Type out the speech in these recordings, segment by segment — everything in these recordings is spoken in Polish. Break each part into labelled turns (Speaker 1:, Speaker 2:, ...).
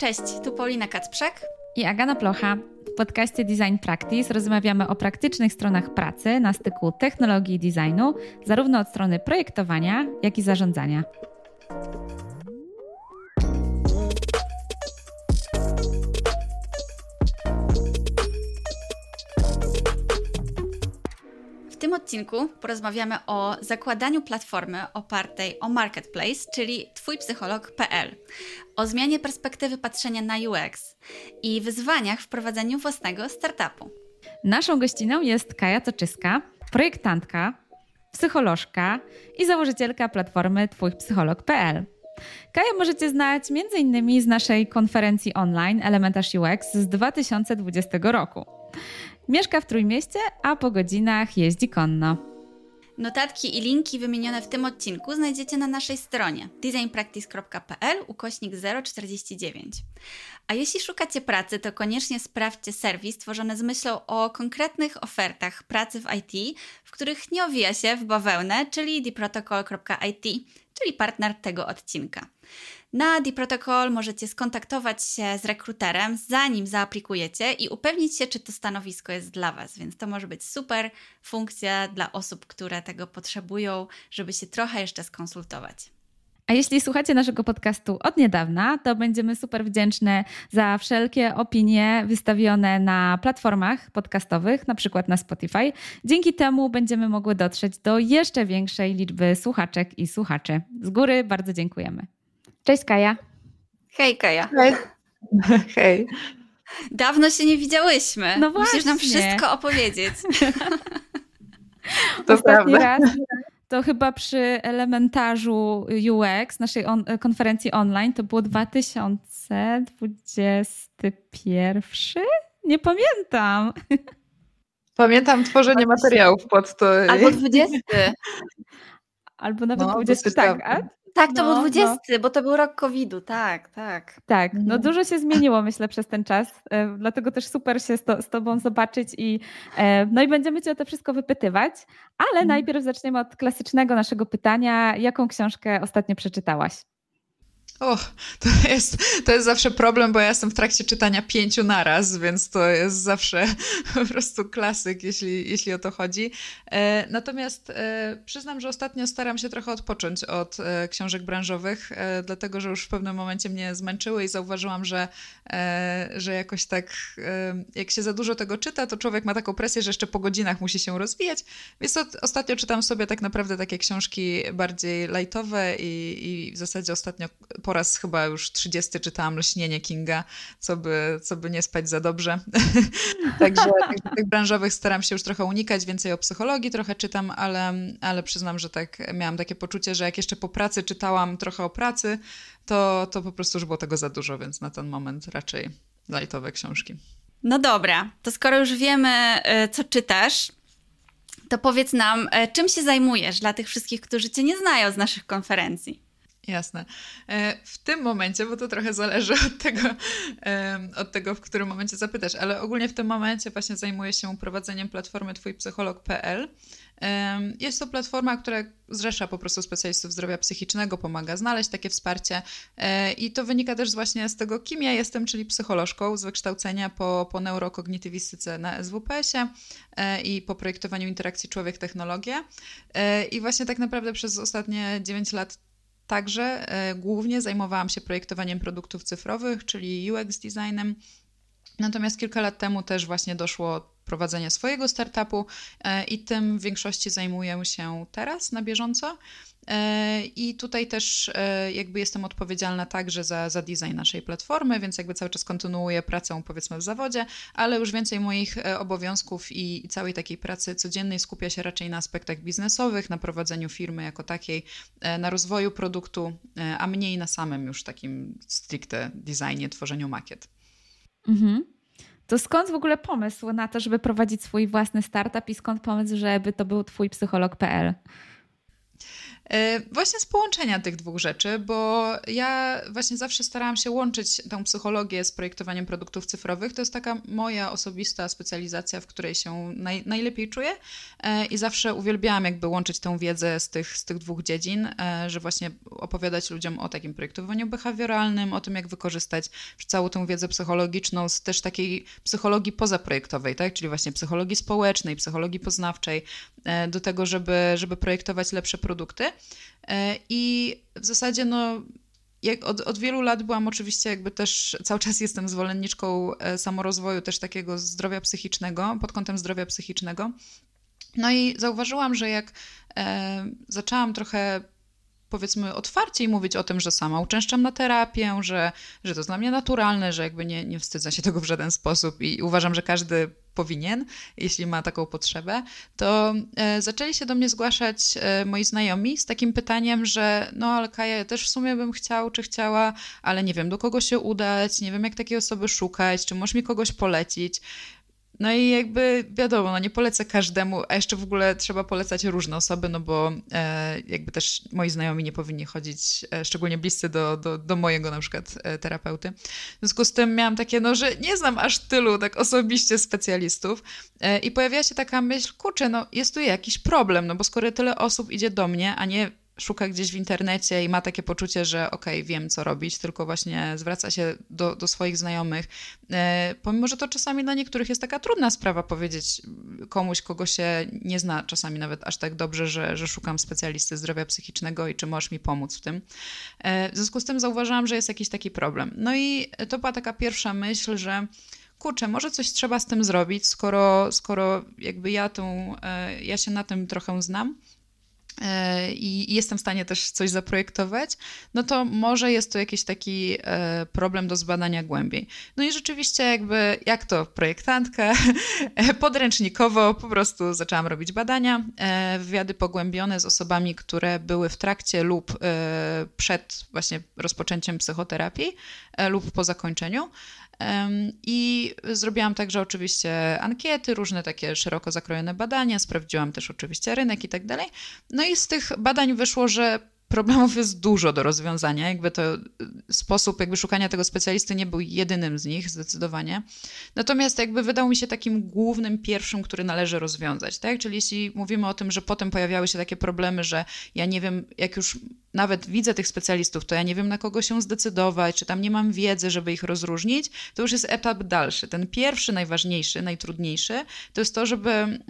Speaker 1: Cześć, tu Paulina Kacprzak
Speaker 2: i Agana Plocha. W podcaście Design Practice rozmawiamy o praktycznych stronach pracy na styku technologii i designu, zarówno od strony projektowania, jak i zarządzania.
Speaker 1: Odcinku porozmawiamy o zakładaniu platformy opartej o marketplace, czyli twójpsycholog.pl, o zmianie perspektywy patrzenia na UX i wyzwaniach w prowadzeniu własnego startupu.
Speaker 2: Naszą gościną jest Kaja Toczyska, projektantka, psycholożka i założycielka platformy twójpsycholog.pl. Kaja możecie znać m.in. z naszej konferencji online Elementarz UX z 2020 roku. Mieszka w Trójmieście, a po godzinach jeździ konno.
Speaker 1: Notatki i linki wymienione w tym odcinku znajdziecie na naszej stronie designpractice.pl ukośnik 049. A jeśli szukacie pracy, to koniecznie sprawdźcie serwis tworzony z myślą o konkretnych ofertach pracy w IT, w których nie owija się w bawełnę, czyli theprotocol.it, czyli partner tego odcinka. Na D-Protocol możecie skontaktować się z rekruterem, zanim zaaplikujecie i upewnić się, czy to stanowisko jest dla Was. Więc to może być super funkcja dla osób, które tego potrzebują, żeby się trochę jeszcze skonsultować.
Speaker 2: A jeśli słuchacie naszego podcastu od niedawna, to będziemy super wdzięczne za wszelkie opinie wystawione na platformach podcastowych, na przykład na Spotify. Dzięki temu będziemy mogły dotrzeć do jeszcze większej liczby słuchaczek i słuchaczy. Z góry bardzo dziękujemy. Cześć Kaja.
Speaker 1: Hej Kaja.
Speaker 3: Hej. Hej.
Speaker 1: Dawno się nie widziałyśmy. No właśnie. Musisz nam wszystko opowiedzieć.
Speaker 2: To Ostatni prawda. raz to chyba przy elementarzu UX naszej on, konferencji online to było 2021? Nie pamiętam.
Speaker 3: Pamiętam tworzenie materiałów pod to.
Speaker 1: Albo 20.
Speaker 2: Albo nawet no, 20. Tak, a
Speaker 1: tak, to no, był 20, no. bo to był rok COVID-u, tak, tak.
Speaker 2: Tak, no mhm. dużo się zmieniło myślę przez ten czas, e, dlatego też super się z, to, z Tobą zobaczyć i e, no i będziemy Cię o to wszystko wypytywać, ale mhm. najpierw zaczniemy od klasycznego naszego pytania, jaką książkę ostatnio przeczytałaś?
Speaker 3: Och, to jest, to jest zawsze problem, bo ja jestem w trakcie czytania pięciu naraz, więc to jest zawsze po prostu klasyk, jeśli, jeśli o to chodzi. E, natomiast e, przyznam, że ostatnio staram się trochę odpocząć od e, książek branżowych, dlatego że już w pewnym momencie mnie zmęczyły i zauważyłam, że, że jakoś tak, jak się za dużo tego czyta, to człowiek ma taką presję, że jeszcze po godzinach musi się rozwijać. Więc ostatnio czytam sobie tak naprawdę takie książki bardziej lightowe i, i w zasadzie ostatnio po po raz chyba już 30 czytałam Lśnienie Kinga, co by, co by nie spać za dobrze. także, tych branżowych staram się już trochę unikać, więcej o psychologii trochę czytam, ale, ale przyznam, że tak miałam takie poczucie, że jak jeszcze po pracy czytałam trochę o pracy, to, to po prostu już było tego za dużo, więc na ten moment raczej lightowe książki.
Speaker 1: No dobra, to skoro już wiemy, e, co czytasz, to powiedz nam, e, czym się zajmujesz dla tych wszystkich, którzy Cię nie znają z naszych konferencji.
Speaker 3: Jasne. E, w tym momencie, bo to trochę zależy od tego, od tego, w którym momencie zapytasz, ale ogólnie w tym momencie właśnie zajmuję się prowadzeniem platformy twójpsycholog.pl. Jest to platforma, która zrzesza po prostu specjalistów zdrowia psychicznego, pomaga znaleźć takie wsparcie e, i to wynika też właśnie z tego, kim ja jestem, czyli psycholożką z wykształcenia po, po neurokognitywistyce na SWPS-ie e, i po projektowaniu interakcji człowiek-technologia. I właśnie tak naprawdę przez ostatnie 9 lat Także e, głównie zajmowałam się projektowaniem produktów cyfrowych, czyli UX designem. Natomiast kilka lat temu też właśnie doszło prowadzenie swojego startupu e, i tym w większości zajmuję się teraz na bieżąco. E, I tutaj też e, jakby jestem odpowiedzialna także za, za design naszej platformy, więc jakby cały czas kontynuuję pracę powiedzmy w zawodzie, ale już więcej moich obowiązków i, i całej takiej pracy codziennej skupia się raczej na aspektach biznesowych, na prowadzeniu firmy jako takiej, na rozwoju produktu, a mniej na samym już takim stricte designie, tworzeniu makiet.
Speaker 2: Mhm. To skąd w ogóle pomysł na to, żeby prowadzić swój własny startup i skąd pomysł, żeby to był twój psycholog.pl?
Speaker 3: E, właśnie z połączenia tych dwóch rzeczy, bo ja właśnie zawsze starałam się łączyć tą psychologię z projektowaniem produktów cyfrowych. To jest taka moja osobista specjalizacja, w której się naj, najlepiej czuję e, i zawsze uwielbiałam jakby łączyć tę wiedzę z tych, z tych dwóch dziedzin, e, że właśnie opowiadać ludziom o takim projektowaniu behawioralnym, o tym, jak wykorzystać całą tę wiedzę psychologiczną z też takiej psychologii pozaprojektowej, tak? czyli właśnie psychologii społecznej, psychologii poznawczej, do tego, żeby, żeby projektować lepsze produkty. E, I w zasadzie no, jak od, od, wielu lat byłam oczywiście jakby też, cały czas jestem zwolenniczką e, samorozwoju, też takiego zdrowia psychicznego, pod kątem zdrowia psychicznego. No i zauważyłam, że jak e, zaczęłam trochę powiedzmy otwarciej mówić o tym, że sama uczęszczam na terapię, że, że to jest dla mnie naturalne, że jakby nie, nie wstydzę się tego w żaden sposób i uważam, że każdy powinien, jeśli ma taką potrzebę, to e, zaczęli się do mnie zgłaszać e, moi znajomi z takim pytaniem, że no ale Kaja, ja też w sumie bym chciał, czy chciała, ale nie wiem do kogo się udać, nie wiem jak takiej osoby szukać, czy możesz mi kogoś polecić. No i jakby wiadomo, no nie polecę każdemu, a jeszcze w ogóle trzeba polecać różne osoby, no bo e, jakby też moi znajomi nie powinni chodzić, e, szczególnie bliscy do, do, do mojego na przykład e, terapeuty. W związku z tym miałam takie, no że nie znam aż tylu tak osobiście specjalistów e, i pojawiła się taka myśl, kurczę, no jest tu jakiś problem, no bo skoro tyle osób idzie do mnie, a nie szuka gdzieś w internecie i ma takie poczucie, że okej, okay, wiem co robić, tylko właśnie zwraca się do, do swoich znajomych. E, pomimo, że to czasami dla niektórych jest taka trudna sprawa powiedzieć komuś, kogo się nie zna, czasami nawet aż tak dobrze, że, że szukam specjalisty zdrowia psychicznego i czy możesz mi pomóc w tym. E, w związku z tym zauważyłam, że jest jakiś taki problem. No i to była taka pierwsza myśl, że kurczę, może coś trzeba z tym zrobić, skoro, skoro jakby ja, tą, e, ja się na tym trochę znam i jestem w stanie też coś zaprojektować, no to może jest to jakiś taki e, problem do zbadania głębiej. No i rzeczywiście jakby jak to projektantka, podręcznikowo po prostu zaczęłam robić badania, e, wywiady pogłębione z osobami, które były w trakcie lub przed właśnie rozpoczęciem psychoterapii lub po zakończeniu. I zrobiłam także oczywiście ankiety, różne takie szeroko zakrojone badania, sprawdziłam też oczywiście rynek i tak dalej. No i z tych badań wyszło, że problemów jest dużo do rozwiązania. Jakby to y, sposób jakby szukania tego specjalisty nie był jedynym z nich, zdecydowanie. Natomiast jakby wydał mi się takim głównym, pierwszym, który należy rozwiązać, tak? Czyli jeśli mówimy o tym, że potem pojawiały się takie problemy, że ja nie wiem, jak już nawet widzę tych specjalistów, to ja nie wiem na kogo się zdecydować, czy tam nie mam wiedzy, żeby ich rozróżnić, to już jest etap dalszy. Ten pierwszy, najważniejszy, najtrudniejszy, to jest to, żeby mm,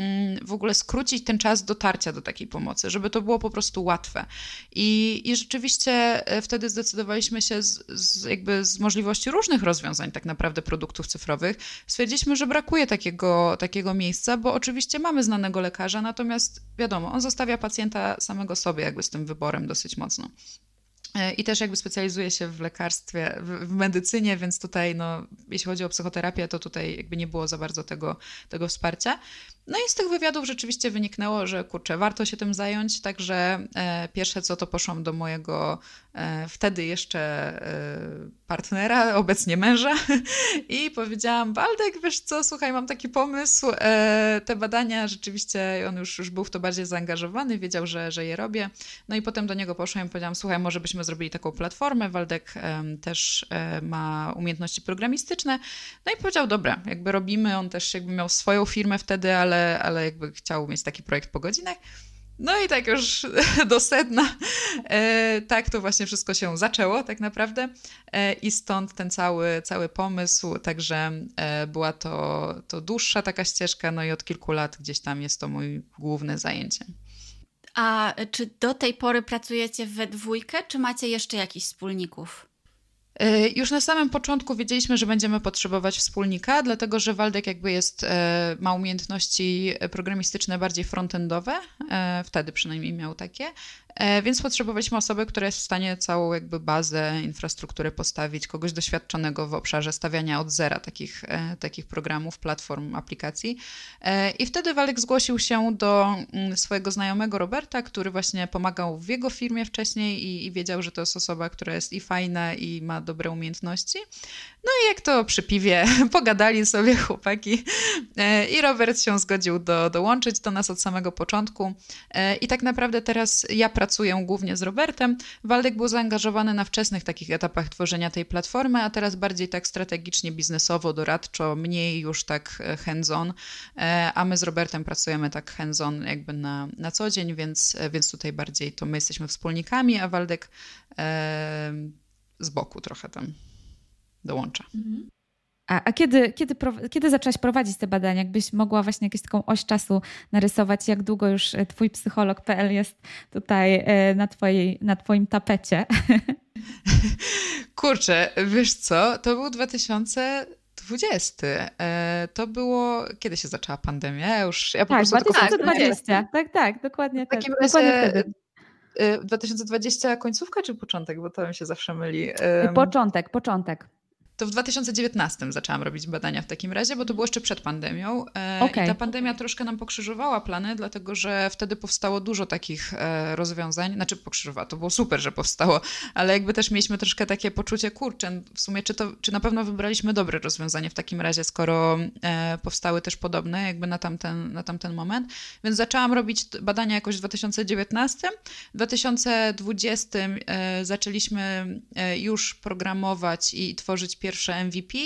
Speaker 3: w ogóle skrócić ten czas dotarcia do takiej pomocy, żeby to było po prostu łatwe. I, i rzeczywiście e, wtedy zdecydowaliśmy się z, z, jakby z możliwości różnych rozwiązań tak naprawdę produktów cyfrowych. Stwierdziliśmy, że brakuje takiego, takiego miejsca, bo oczywiście mamy znanego lekarza, natomiast wiadomo, on zostawia pacjenta samego sobie jakby z tym wyborem dosyć mocno I też jakby specjalizuje się w lekarstwie, w, medycynie, więc tutaj, no, jeśli chodzi o psychoterapię, to tutaj jakby nie było za bardzo tego, tego wsparcia. No i z tych wywiadów rzeczywiście wyniknęło, że kurczę, warto się tym zająć, także e, pierwsze co to poszłam do mojego e, wtedy jeszcze e, partnera, obecnie męża i powiedziałam, Waldek, wiesz co, słuchaj, mam taki pomysł, e, te badania rzeczywiście, on już, już był w to bardziej zaangażowany, wiedział, że, że je robię, no i potem do niego poszłam i powiedziałam, słuchaj, może byśmy zrobili taką platformę, Waldek też e, ma umiejętności programistyczne, no i powiedział, dobra, jakby robimy, on też jakby miał swoją firmę wtedy, ale ale, jakby chciał mieć taki projekt po godzinach. No i tak już do sedna, e, tak to właśnie wszystko się zaczęło tak naprawdę e, i stąd ten cały, cały pomysł, także e, była to, to dłuższa taka ścieżka, no i od kilku lat gdzieś tam jest to mój główne zajęcie.
Speaker 1: A czy do tej pory pracujecie we dwójkę, czy macie jeszcze jakichś wspólników?
Speaker 3: E, już na samym początku wiedzieliśmy, że będziemy potrzebować wspólnika, dlatego że Waldek jakby jest, e, ma umiejętności programistyczne bardziej frontendowe, e, wtedy przynajmniej miał takie, więc potrzebowaliśmy osoby, która jest w stanie całą jakby bazę, infrastrukturę postawić, kogoś doświadczonego w obszarze stawiania od zera takich, e, takich programów, platform, aplikacji. E, I wtedy Walek zgłosił się do mm, swojego znajomego Roberta, który właśnie pomagał w jego firmie wcześniej i, i wiedział, że to jest osoba, która jest i fajna i ma dobre umiejętności. No i jak to przy piwie pogadali sobie chłopaki e, i Robert się zgodził do, dołączyć do nas od samego początku. E, I tak naprawdę teraz ja pracuję głównie z Robertem. Waldek był zaangażowany na wczesnych takich etapach tworzenia tej platformy, a teraz bardziej tak strategicznie, biznesowo, doradczo, mniej już tak e, hands-on, a my z Robertem pracujemy tak hands-on jakby na, na co dzień, więc, więc tutaj bardziej to my jesteśmy wspólnikami, a Waldek e, z boku trochę tam dołącza. Mhm.
Speaker 2: A, a, kiedy, kiedy, kiedy zaczęłaś prowadzić te badania? Jakbyś mogła właśnie jakąś taką oś czasu narysować, jak długo już e, twój psycholog.pl jest tutaj e, na, twojej, na twoim tapecie?
Speaker 3: Kurczę, wiesz co, to był 2020. E, to było, kiedy się zaczęła pandemia? Ja już, ja
Speaker 2: po tak, prostu 2020. Tak, tak, tak, dokładnie. W takim tak, razie dokładnie
Speaker 3: 2020 końcówka czy początek? Bo to mi się zawsze myli.
Speaker 2: Początek, początek.
Speaker 3: To w 2019 zaczęłam robić badania w takim razie, bo to było jeszcze przed pandemią. Okay. E, I ta pandemia troszkę nam pokrzyżowała plany, dlatego że wtedy powstało dużo takich e, rozwiązań. Znaczy pokrzyżowała, to było super, że powstało, ale jakby też mieliśmy troszkę takie poczucie, kurczę, w sumie czy, to, czy na pewno wybraliśmy dobre rozwiązanie w takim razie, skoro e, powstały też podobne jakby na tamten, na tamten moment. Więc zaczęłam robić badania jakoś w 2019. W 2020 zaczęliśmy już programować i tworzyć pierwsze pierwsze MVP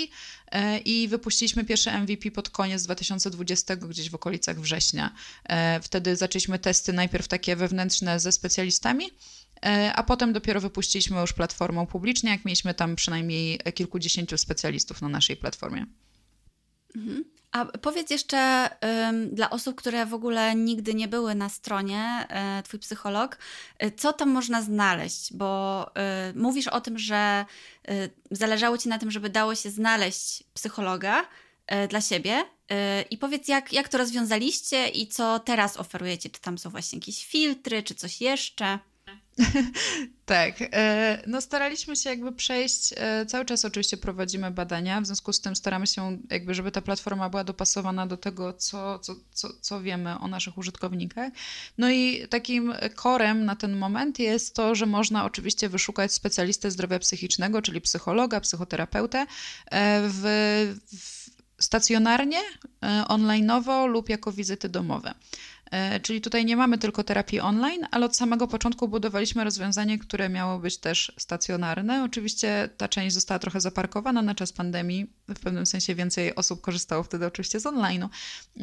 Speaker 3: e, i wypuściliśmy pierwsze MVP pod koniec 2020, gdzieś w okolicach września. E, wtedy zaczęliśmy testy najpierw takie wewnętrzne ze specjalistami, e, a potem dopiero wypuściliśmy już platformą publicznie, jak mieliśmy tam przynajmniej kilkudziesięciu specjalistów na naszej platformie.
Speaker 1: Mhm. A powiedz jeszcze um, dla osób, które w ogóle nigdy nie były na stronie e, Twój psycholog, e, co tam można znaleźć? Bo e, mówisz o tym, że zależało Ci na tym, żeby dało się znaleźć psychologa dla siebie. I powiedz, jak, jak to rozwiązaliście i co teraz oferujecie? Czy tam są właśnie jakieś filtry, czy coś jeszcze?
Speaker 3: tak, e, no staraliśmy się jakby przejść, e, cały czas oczywiście prowadzimy badania, w związku z tym staramy się jakby, żeby ta platforma była dopasowana do tego, co, co, co, co wiemy o naszych użytkownikach. No i takim korem na ten moment jest to, że można oczywiście wyszukać specjalistę zdrowia psychicznego, czyli psychologa, psychoterapeutę e, w, w stacjonarnie, onlineowo lub jako wizyty domowe. E, czyli tutaj nie mamy tylko terapii online, ale od samego początku budowaliśmy rozwiązanie, które miało być też stacjonarne. Oczywiście ta część została trochę zaparkowana na czas pandemii. W pewnym sensie więcej osób korzystało wtedy oczywiście z online'u,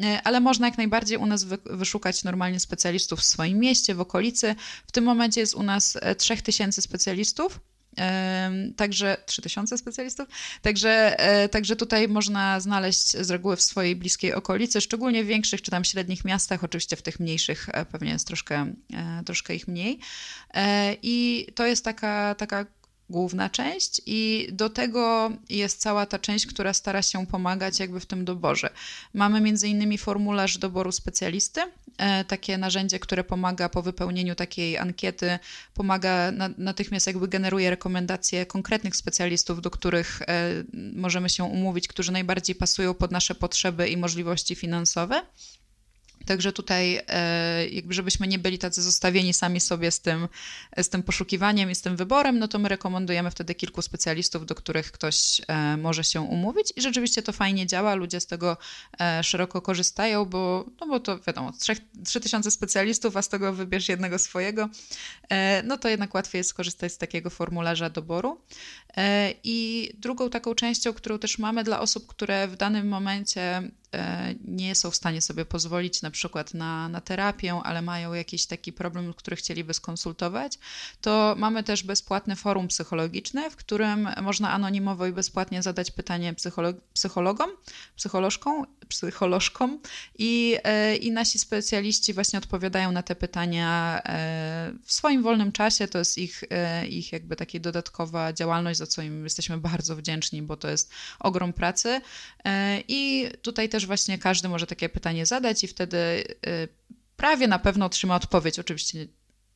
Speaker 3: e, ale można jak najbardziej u nas wyszukać normalnie specjalistów w swoim mieście, w okolicy. W tym momencie jest u nas 3000 e, specjalistów Także 3000 specjalistów. Także, e, także tutaj można znaleźć z reguły w swojej bliskiej okolicy, szczególnie w większych czy tam średnich miastach, oczywiście w tych mniejszych e, pewnie jest troszkę, e, troszkę ich mniej. I to jest taka, taka główna część i do tego jest cała ta część, która stara się pomagać jakby w tym doborze. Mamy między innymi formularz doboru specjalisty, e, takie narzędzie, które pomaga po wypełnieniu takiej ankiety, pomaga natychmiast jakby generuje rekomendacje konkretnych specjalistów, do których e, możemy się umówić, którzy najbardziej pasują pod nasze potrzeby i możliwości finansowe. Także tutaj, e, jakby żebyśmy nie byli tacy zostawieni sami sobie z tym, z tym poszukiwaniem i z tym wyborem, no to my rekomendujemy wtedy kilku specjalistów, do których ktoś e, może się umówić i rzeczywiście to fajnie działa, ludzie z tego e, szeroko korzystają, bo, no bo to wiadomo, 3000 specjalistów, a z tego wybierz jednego swojego, no to jednak łatwiej jest skorzystać z takiego formularza doboru. I drugą taką częścią, którą też mamy dla osób, które w danym momencie nie są w stanie sobie pozwolić na przykład na, na terapię, ale mają jakiś taki problem, który chcieliby skonsultować, to mamy też bezpłatne forum psychologiczne, w którym można anonimowo i bezpłatnie zadać pytanie psycholog psychologom, psycholożkom, psycholożkom i, e, i nasi specjaliści właśnie odpowiadają na te pytania e, w swoim wolnym czasie. To jest ich, ich jakby taka dodatkowa działalność, za co im jesteśmy bardzo wdzięczni, bo to jest ogrom pracy. I tutaj też też właśnie każdy może takie pytanie zadać i wtedy y, prawie na pewno otrzyma odpowiedź. Oczywiście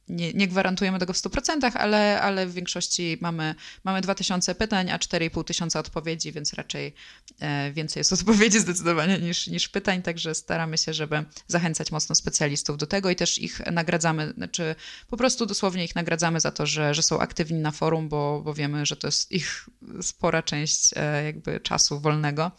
Speaker 3: nie, nie gwarantujemy tego w 100%, ale, ale w większości mamy, mamy 2000 pytań, a 4,5 tysiąca odpowiedzi, więc raczej e, więcej jest odpowiedzi zdecydowanie niż, niż pytań, także staramy się, żeby zachęcać mocno specjalistów do tego i też ich nagradzamy, znaczy po prostu dosłownie ich nagradzamy za to, że, że są aktywni na forum, bo, bo wiemy, że to jest ich spora część e, jakby czasu wolnego.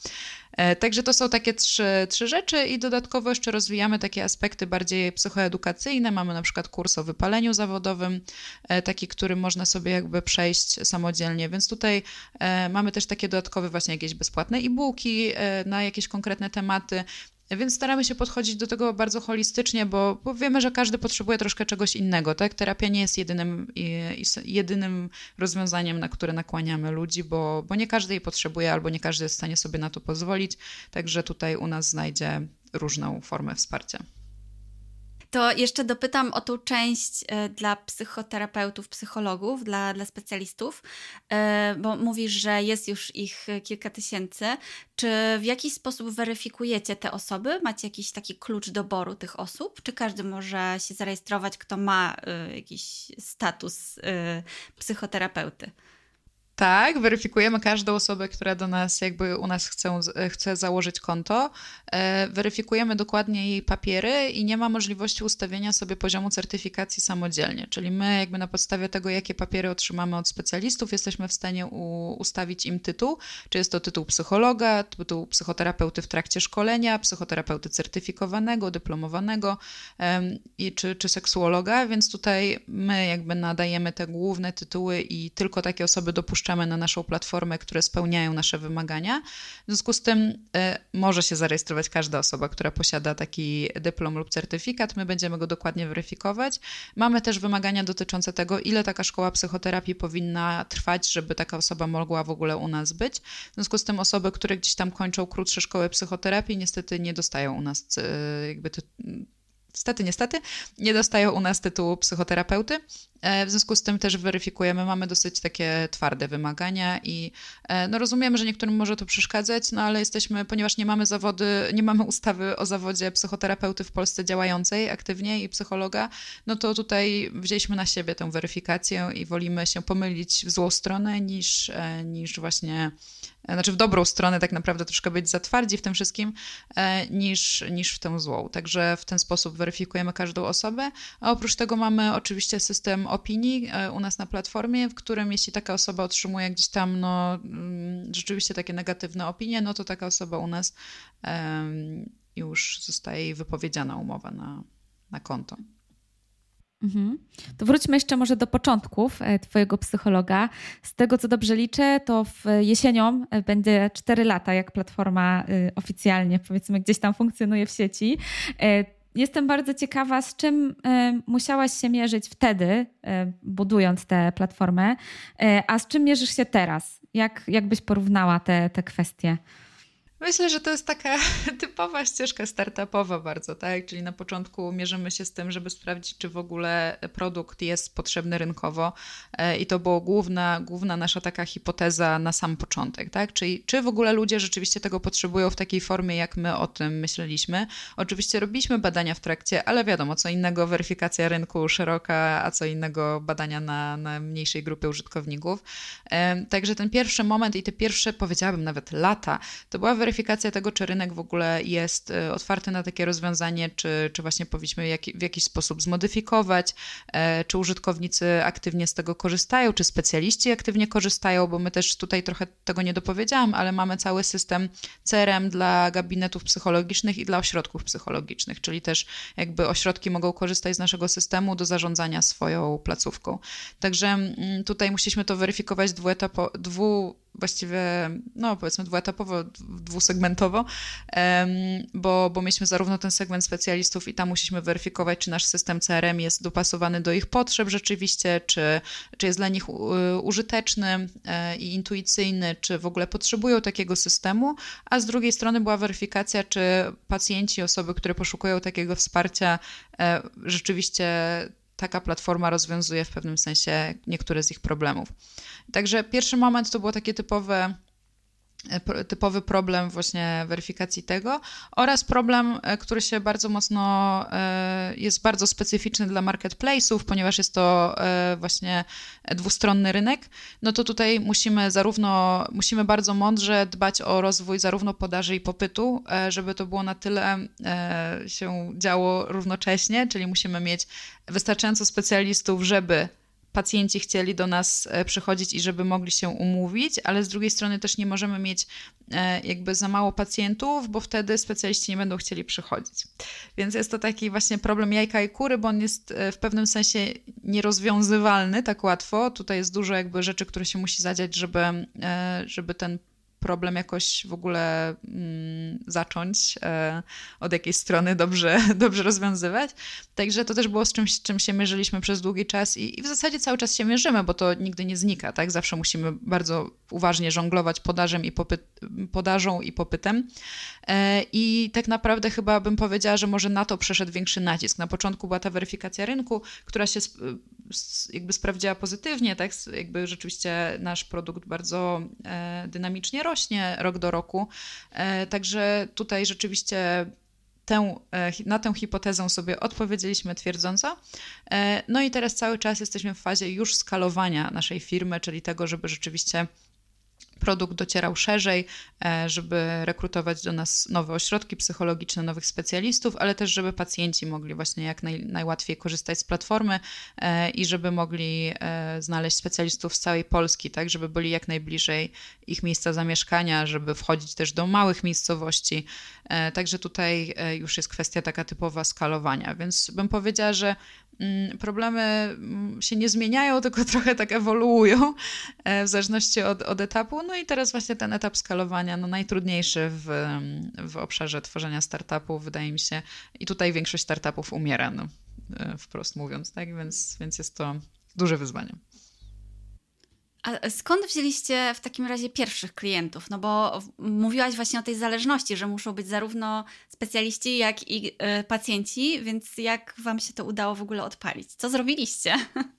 Speaker 3: E, także to są takie trzy, trzy rzeczy i dodatkowo jeszcze rozwijamy takie aspekty bardziej psychoedukacyjne. Mamy na przykład kurs o wypaleniu zawodowym, e, taki, który można sobie jakby przejść samodzielnie, więc tutaj e, mamy też takie dodatkowe właśnie jakieś bezpłatne e-booki na jakieś konkretne tematy. Więc staramy się podchodzić do tego bardzo holistycznie, bo, bo wiemy, że każdy potrzebuje troszkę czegoś innego. Tak? Terapia nie jest jedynym, jedynym rozwiązaniem, na które nakłaniamy ludzi, bo, bo nie każdy jej potrzebuje albo nie każdy jest w stanie sobie na to pozwolić. Także tutaj u nas znajdzie różną formę wsparcia.
Speaker 1: To jeszcze dopytam o tą część e, dla psychoterapeutów, psychologów, dla, dla specjalistów, e, bo mówisz, że jest już ich kilka tysięcy. Czy w jakiś sposób weryfikujecie te osoby? Macie jakiś taki klucz doboru tych osób? Czy każdy może się zarejestrować, kto ma e, jakiś status psychoterapeuty?
Speaker 3: Tak, weryfikujemy każdą osobę, która do nas jakby u nas chce, chce założyć konto. E, weryfikujemy dokładnie jej papiery i nie ma możliwości ustawienia sobie poziomu certyfikacji samodzielnie. Czyli my jakby na podstawie tego, jakie papiery otrzymamy od specjalistów, jesteśmy w stanie u, ustawić im tytuł. Czy jest to tytuł psychologa, tytuł psychoterapeuty w trakcie szkolenia, psychoterapeuty certyfikowanego, dyplomowanego i, czy, czy seksuologa, więc tutaj my jakby nadajemy te główne tytuły i tylko takie osoby dopuszczamy wpuszczamy na naszą platformę, które spełniają nasze wymagania. W związku z tym y, może się zarejestrować każda osoba, która posiada taki dyplom lub certyfikat. My będziemy go dokładnie weryfikować. Mamy też wymagania dotyczące tego, ile taka szkoła psychoterapii powinna trwać, żeby taka osoba mogła w ogóle u nas być. W związku z tym osoby, które gdzieś tam kończą krótsze szkoły psychoterapii, niestety nie dostają u nas y, jakby ty Niestety, niestety, nie dostają u nas tytułu psychoterapeuty. E, w związku z tym też weryfikujemy, mamy dosyć takie twarde wymagania i e, no rozumiemy, że niektórym może to przeszkadzać, no ale jesteśmy, ponieważ nie mamy zawody, nie mamy ustawy o zawodzie psychoterapeuty w Polsce działającej aktywnie i psychologa, no to tutaj wzięliśmy na siebie tę weryfikację i wolimy się pomylić w złą stronę niż, e, niż właśnie znaczy w dobrą stronę tak naprawdę troszkę być zatwardzi w tym wszystkim, niż, niż w tę złą. Także w ten sposób weryfikujemy każdą osobę, a oprócz tego mamy oczywiście system opinii e, u nas na platformie, w którym jeśli taka osoba otrzymuje gdzieś tam no, mm, rzeczywiście takie negatywne opinie, no to taka osoba u nas już zostaje wypowiedziana umowa na, na konto.
Speaker 2: Mhm. To wróćmy jeszcze może do początków e, Twojego psychologa. Z tego co dobrze liczę, to w jesienią e, będzie 4 lata, jak platforma oficjalnie powiedzmy gdzieś tam funkcjonuje w sieci. Jestem bardzo ciekawa, z czym e, musiałaś się mierzyć wtedy, e, budując tę platformę, e, a z czym mierzysz się teraz? Jak, jak byś porównała te, te kwestie?
Speaker 3: Myślę, że to jest taka typowa ścieżka startupowa bardzo, tak? Czyli na początku mierzymy się z tym, żeby sprawdzić, czy w ogóle produkt jest potrzebny rynkowo e, i to była główna, główna nasza taka hipoteza na sam początek, tak? Czyli czy w ogóle ludzie rzeczywiście tego potrzebują w takiej formie, jak my o tym myśleliśmy. Oczywiście robiliśmy badania w trakcie, ale wiadomo, co innego weryfikacja rynku szeroka, a co innego badania na, na mniejszej grupie użytkowników. E, także ten pierwszy moment i te pierwsze, powiedziałabym nawet lata, to była weryfikacja weryfikacja tego, czy rynek w ogóle jest e, otwarty na takie rozwiązanie, czy, czy właśnie powinniśmy w jakiś sposób zmodyfikować, e, czy użytkownicy aktywnie z tego korzystają, czy specjaliści aktywnie korzystają, bo my też tutaj trochę tego nie dopowiedziałam, ale mamy cały system CRM dla gabinetów psychologicznych i dla ośrodków psychologicznych, czyli też jakby ośrodki mogą korzystać z naszego systemu do zarządzania swoją placówką. Także mm, tutaj musieliśmy to weryfikować dwuetapo, dwu właściwie, no powiedzmy dwuetapowo, dwusegmentowo, bo, bo mieliśmy zarówno ten segment specjalistów i tam musieliśmy weryfikować, czy nasz system CRM jest dopasowany do ich potrzeb rzeczywiście, czy, czy jest dla nich użyteczny e, i intuicyjny, czy w ogóle potrzebują takiego systemu, a z drugiej strony była weryfikacja, czy pacjenci, osoby, które poszukują takiego wsparcia, e, rzeczywiście taka platforma rozwiązuje w pewnym sensie niektóre z ich problemów. Także pierwszy moment to było takie typowe typowy problem właśnie weryfikacji tego oraz problem, e, który się bardzo mocno e, jest bardzo specyficzny dla marketplace'ów, ponieważ jest to właśnie dwustronny rynek, no to tutaj musimy zarówno, musimy bardzo mądrze dbać o rozwój zarówno podaży i popytu, żeby to było na tyle się działo równocześnie, czyli musimy mieć wystarczająco specjalistów, żeby pacjenci chcieli do nas e, przychodzić i żeby mogli się umówić, ale z drugiej strony też nie możemy mieć e, jakby za mało pacjentów, bo wtedy specjaliści nie będą chcieli przychodzić. Więc jest to taki właśnie problem jajka i kury, bo on jest e, w pewnym sensie nierozwiązywalny tak łatwo. Tutaj jest dużo jakby rzeczy, które się musi zadziać, żeby, żeby ten problem jakoś w ogóle mm, zacząć e, od jakiejś strony dobrze, dobrze rozwiązywać. Także to też było z czymś, czym się mierzyliśmy przez długi czas i, i, w zasadzie cały czas się mierzymy, bo to nigdy nie znika, tak? Zawsze musimy bardzo uważnie żonglować podażem i popyt, podażą i popytem. E, I tak naprawdę chyba bym powiedziała, że może na to przeszedł większy nacisk. Na początku była ta weryfikacja rynku, która się jakby sprawdziła pozytywnie, tak? Jakby rzeczywiście nasz produkt bardzo e, dynamicznie rośnie rok do roku. E, także tutaj rzeczywiście tę, e, na tę hipotezę sobie odpowiedzieliśmy twierdząco. No i teraz cały czas jesteśmy w fazie już skalowania naszej firmy, czyli tego, żeby rzeczywiście produkt docierał szerzej, e, żeby rekrutować do nas nowe ośrodki psychologiczne, nowych specjalistów, ale też, żeby pacjenci mogli właśnie jak naj, najłatwiej korzystać z platformy e, i żeby mogli e, znaleźć specjalistów z całej Polski, tak, żeby byli jak najbliżej ich miejsca zamieszkania, żeby wchodzić też do małych miejscowości. Także tutaj już jest kwestia taka typowa skalowania, więc bym powiedziała, że problemy mm, się nie zmieniają, tylko trochę tak ewoluują e, w zależności od, od etapu. No i teraz właśnie ten etap skalowania, no najtrudniejszy w, w obszarze tworzenia startupów, wydaje mi się, i tutaj większość startupów umiera, no, e, wprost mówiąc, tak? Więc, więc jest to duże wyzwanie.
Speaker 1: A skąd wzięliście w takim razie pierwszych klientów? No bo mówiłaś właśnie o tej zależności, że muszą być zarówno specjaliści, jak i y, pacjenci, więc jak wam się to udało w ogóle odpalić? Co zrobiliście?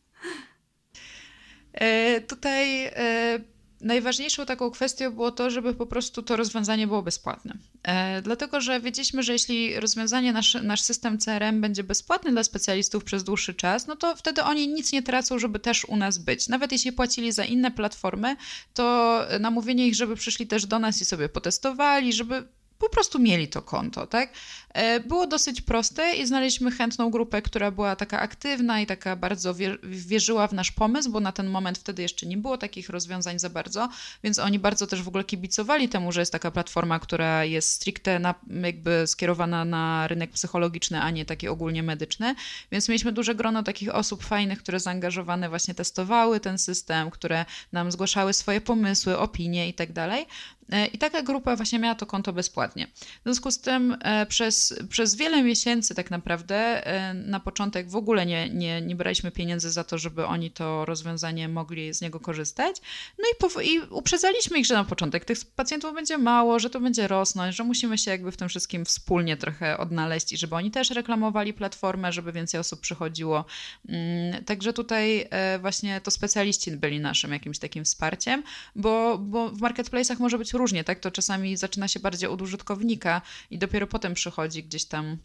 Speaker 3: E, tutaj e, najważniejszą taką kwestią było to, żeby po prostu to rozwiązanie było bezpłatne. E, dlatego, że wiedzieliśmy, że jeśli rozwiązanie, nasz, nasz system CRM będzie bezpłatny dla specjalistów przez dłuższy czas, no to wtedy oni nic nie tracą, żeby też u nas być. Nawet jeśli płacili za inne platformy, to namówienie ich, żeby przyszli też do nas i sobie potestowali, żeby po prostu mieli to konto, tak? E, było dosyć proste i znaleźliśmy chętną grupę, która była taka aktywna i taka bardzo wierzyła w nasz pomysł, bo na ten moment wtedy jeszcze nie było takich rozwiązań za bardzo, więc oni bardzo też w ogóle kibicowali temu, że jest taka platforma, która jest stricte na, jakby skierowana na rynek psychologiczny, a nie taki ogólnie medyczny, więc mieliśmy duże grono takich osób fajnych, które zaangażowane właśnie testowały ten system, które nam zgłaszały swoje pomysły, opinie i tak dalej. E, I taka grupa właśnie miała to konto bezpłatnie. W związku z tym e, przez, przez wiele miesięcy tak naprawdę e, na początek w ogóle nie, nie, nie braliśmy pieniędzy za to, żeby oni to rozwiązanie mogli z niego korzystać. No i, i uprzedzaliśmy ich, że na początek tych pacjentów będzie mało, że to będzie rosnąć, że musimy się jakby w tym wszystkim wspólnie trochę odnaleźć i żeby oni też reklamowali platformę, żeby więcej osób przychodziło. Mm, także tutaj właśnie to specjaliści byli naszym jakimś takim wsparciem, bo, bo w marketplace'ach może być różnie, tak? To czasami zaczyna się bardziej od użytkownika i dopiero potem przychodzi gdzieś tam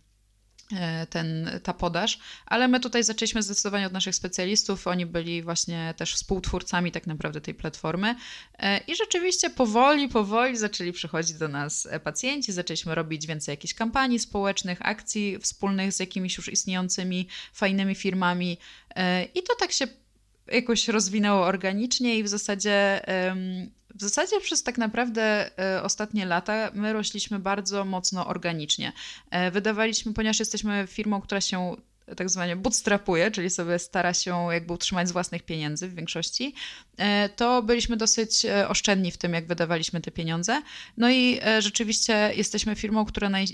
Speaker 3: e, ten, ta podaż, ale my tutaj zaczęliśmy zdecydowanie od naszych specjalistów, oni byli właśnie też współtwórcami tak naprawdę tej platformy. E, i rzeczywiście powoli, powoli zaczęli przychodzić do nas e, pacjenci, zaczęliśmy robić więcej jakichś kampanii społecznych, akcji wspólnych z jakimiś już istniejącymi fajnymi firmami. I to tak się jakoś rozwinęło organicznie i w zasadzie w zasadzie przez tak naprawdę e, ostatnie lata my rośliśmy bardzo mocno organicznie. E, wydawaliśmy, ponieważ jesteśmy firmą, która się tak zwanie bootstrapuje, czyli sobie stara się jakby utrzymać z własnych pieniędzy w większości, e, to byliśmy dosyć e, oszczędni w tym, jak wydawaliśmy te pieniądze. No i e, rzeczywiście jesteśmy firmą, która naj,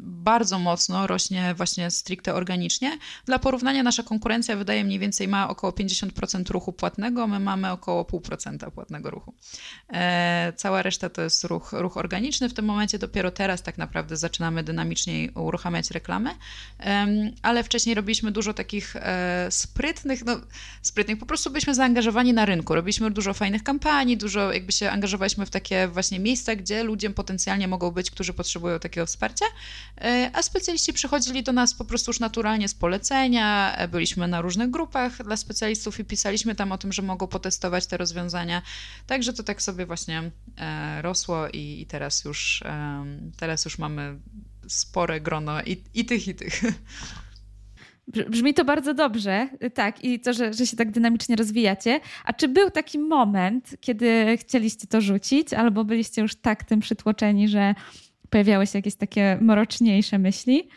Speaker 3: bardzo mocno rośnie właśnie stricte organicznie. Dla porównania nasza konkurencja wydaje mniej więcej ma około 50% ruchu płatnego, my mamy około 0,5% płatnego ruchu. Cała reszta to jest ruch, ruch organiczny. W tym momencie dopiero teraz tak naprawdę zaczynamy dynamiczniej uruchamiać reklamy, ale wcześniej robiliśmy dużo takich e, sprytnych, no sprytnych, po prostu byliśmy zaangażowani na rynku. Robiliśmy dużo fajnych kampanii, dużo jakby się angażowaliśmy w takie właśnie miejsca, gdzie ludzie potencjalnie mogą być, którzy potrzebują takiego wsparcia, e, a specjaliści przychodzili do nas po prostu już naturalnie z polecenia, e, byliśmy na różnych grupach dla specjalistów i pisaliśmy tam o tym, że mogą potestować te rozwiązania. Także to tak sobie właśnie rosło i, i teraz już teraz już mamy spore grono i, i tych, i tych.
Speaker 2: Brzmi to bardzo dobrze, tak, i to, że, że się tak dynamicznie rozwijacie. A czy był taki moment, kiedy chcieliście to rzucić, albo byliście już tak tym przytłoczeni, że pojawiały się jakieś takie mroczniejsze myśli?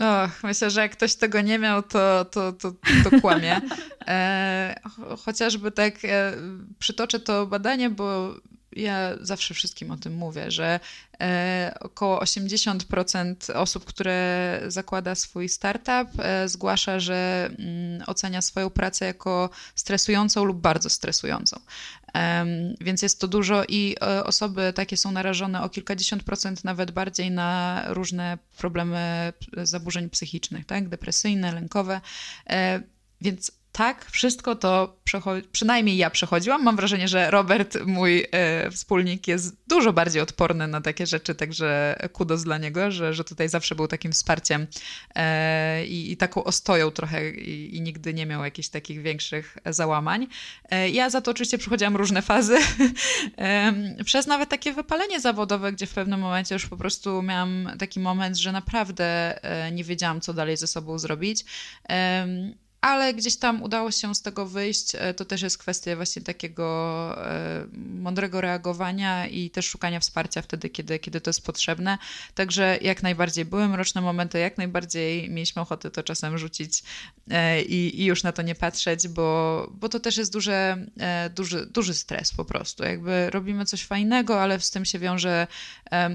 Speaker 3: Och, myślę, że jak ktoś tego nie miał, to, to, to, to kłamie. E, chociażby tak e, przytoczę to badanie, bo ja zawsze wszystkim o tym mówię, że e, około 80% osób, które zakłada swój startup, e, zgłasza, że mm, ocenia swoją pracę jako stresującą lub bardzo stresującą. Więc jest to dużo i e, osoby takie są narażone o kilkadziesiąt procent, nawet bardziej na różne problemy zaburzeń psychicznych, tak? depresyjne, lękowe. Więc tak, wszystko to przynajmniej ja przechodziłam. Mam wrażenie, że Robert, mój e, wspólnik, jest dużo bardziej odporny na takie rzeczy, także kudos dla niego, że, że tutaj zawsze był takim wsparciem e, i, i, taką ostoją trochę i, i, nigdy nie miał jakichś takich większych załamań. E, ja za to oczywiście przechodziłam różne fazy, przez nawet takie wypalenie zawodowe, gdzie w pewnym momencie już po prostu miałam taki moment, że naprawdę e, nie wiedziałam, co dalej ze sobą zrobić ale gdzieś tam udało się z tego wyjść. E, to też jest kwestia właśnie takiego e, mądrego reagowania i też szukania wsparcia wtedy, kiedy, kiedy to jest potrzebne. Także jak najbardziej były mroczne momenty, jak najbardziej mieliśmy ochotę to czasem rzucić e, i, i już na to nie patrzeć, bo, bo to też jest duże, duży, duży stres po prostu. Jakby robimy coś fajnego, ale z tym się wiąże.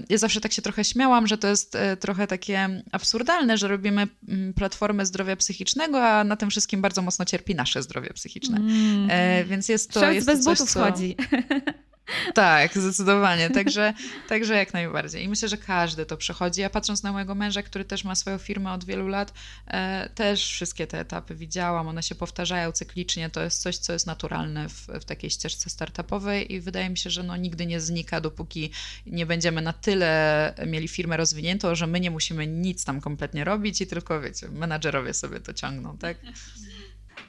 Speaker 3: Ja zawsze tak się trochę śmiałam, że to jest trochę takie absurdalne, że robimy mm, platformę zdrowia psychicznego, a na tym wszystkim bardzo mocno cierpi nasze zdrowie psychiczne. Mm. E, więc jest to.
Speaker 2: Szef
Speaker 3: jest
Speaker 2: bez
Speaker 3: to
Speaker 2: coś, butów
Speaker 3: co...
Speaker 2: chodzi.
Speaker 3: Tak, zdecydowanie. Także, także jak najbardziej. I myślę, że każdy to przechodzi. A patrząc na mojego męża, który też ma swoją firmę od wielu lat, e, też wszystkie te etapy widziałam. One się powtarzają cyklicznie. To jest coś, co jest naturalne w, w takiej ścieżce startupowej i wydaje mi się, że no, nigdy nie znika, dopóki nie będziemy na tyle mieli firmę rozwiniętą, że my nie musimy nic tam kompletnie robić i tylko, wiecie, menadżerowie sobie to ciągną, tak?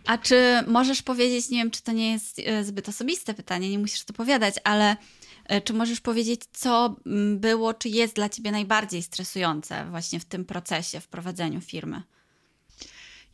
Speaker 1: A czy możesz powiedzieć, nie wiem, czy to nie jest e, zbyt osobiste pytanie, nie musisz to powiadać, ale e, czy możesz powiedzieć, co mm, było, czy jest dla ciebie najbardziej stresujące właśnie w tym procesie, w prowadzeniu firmy?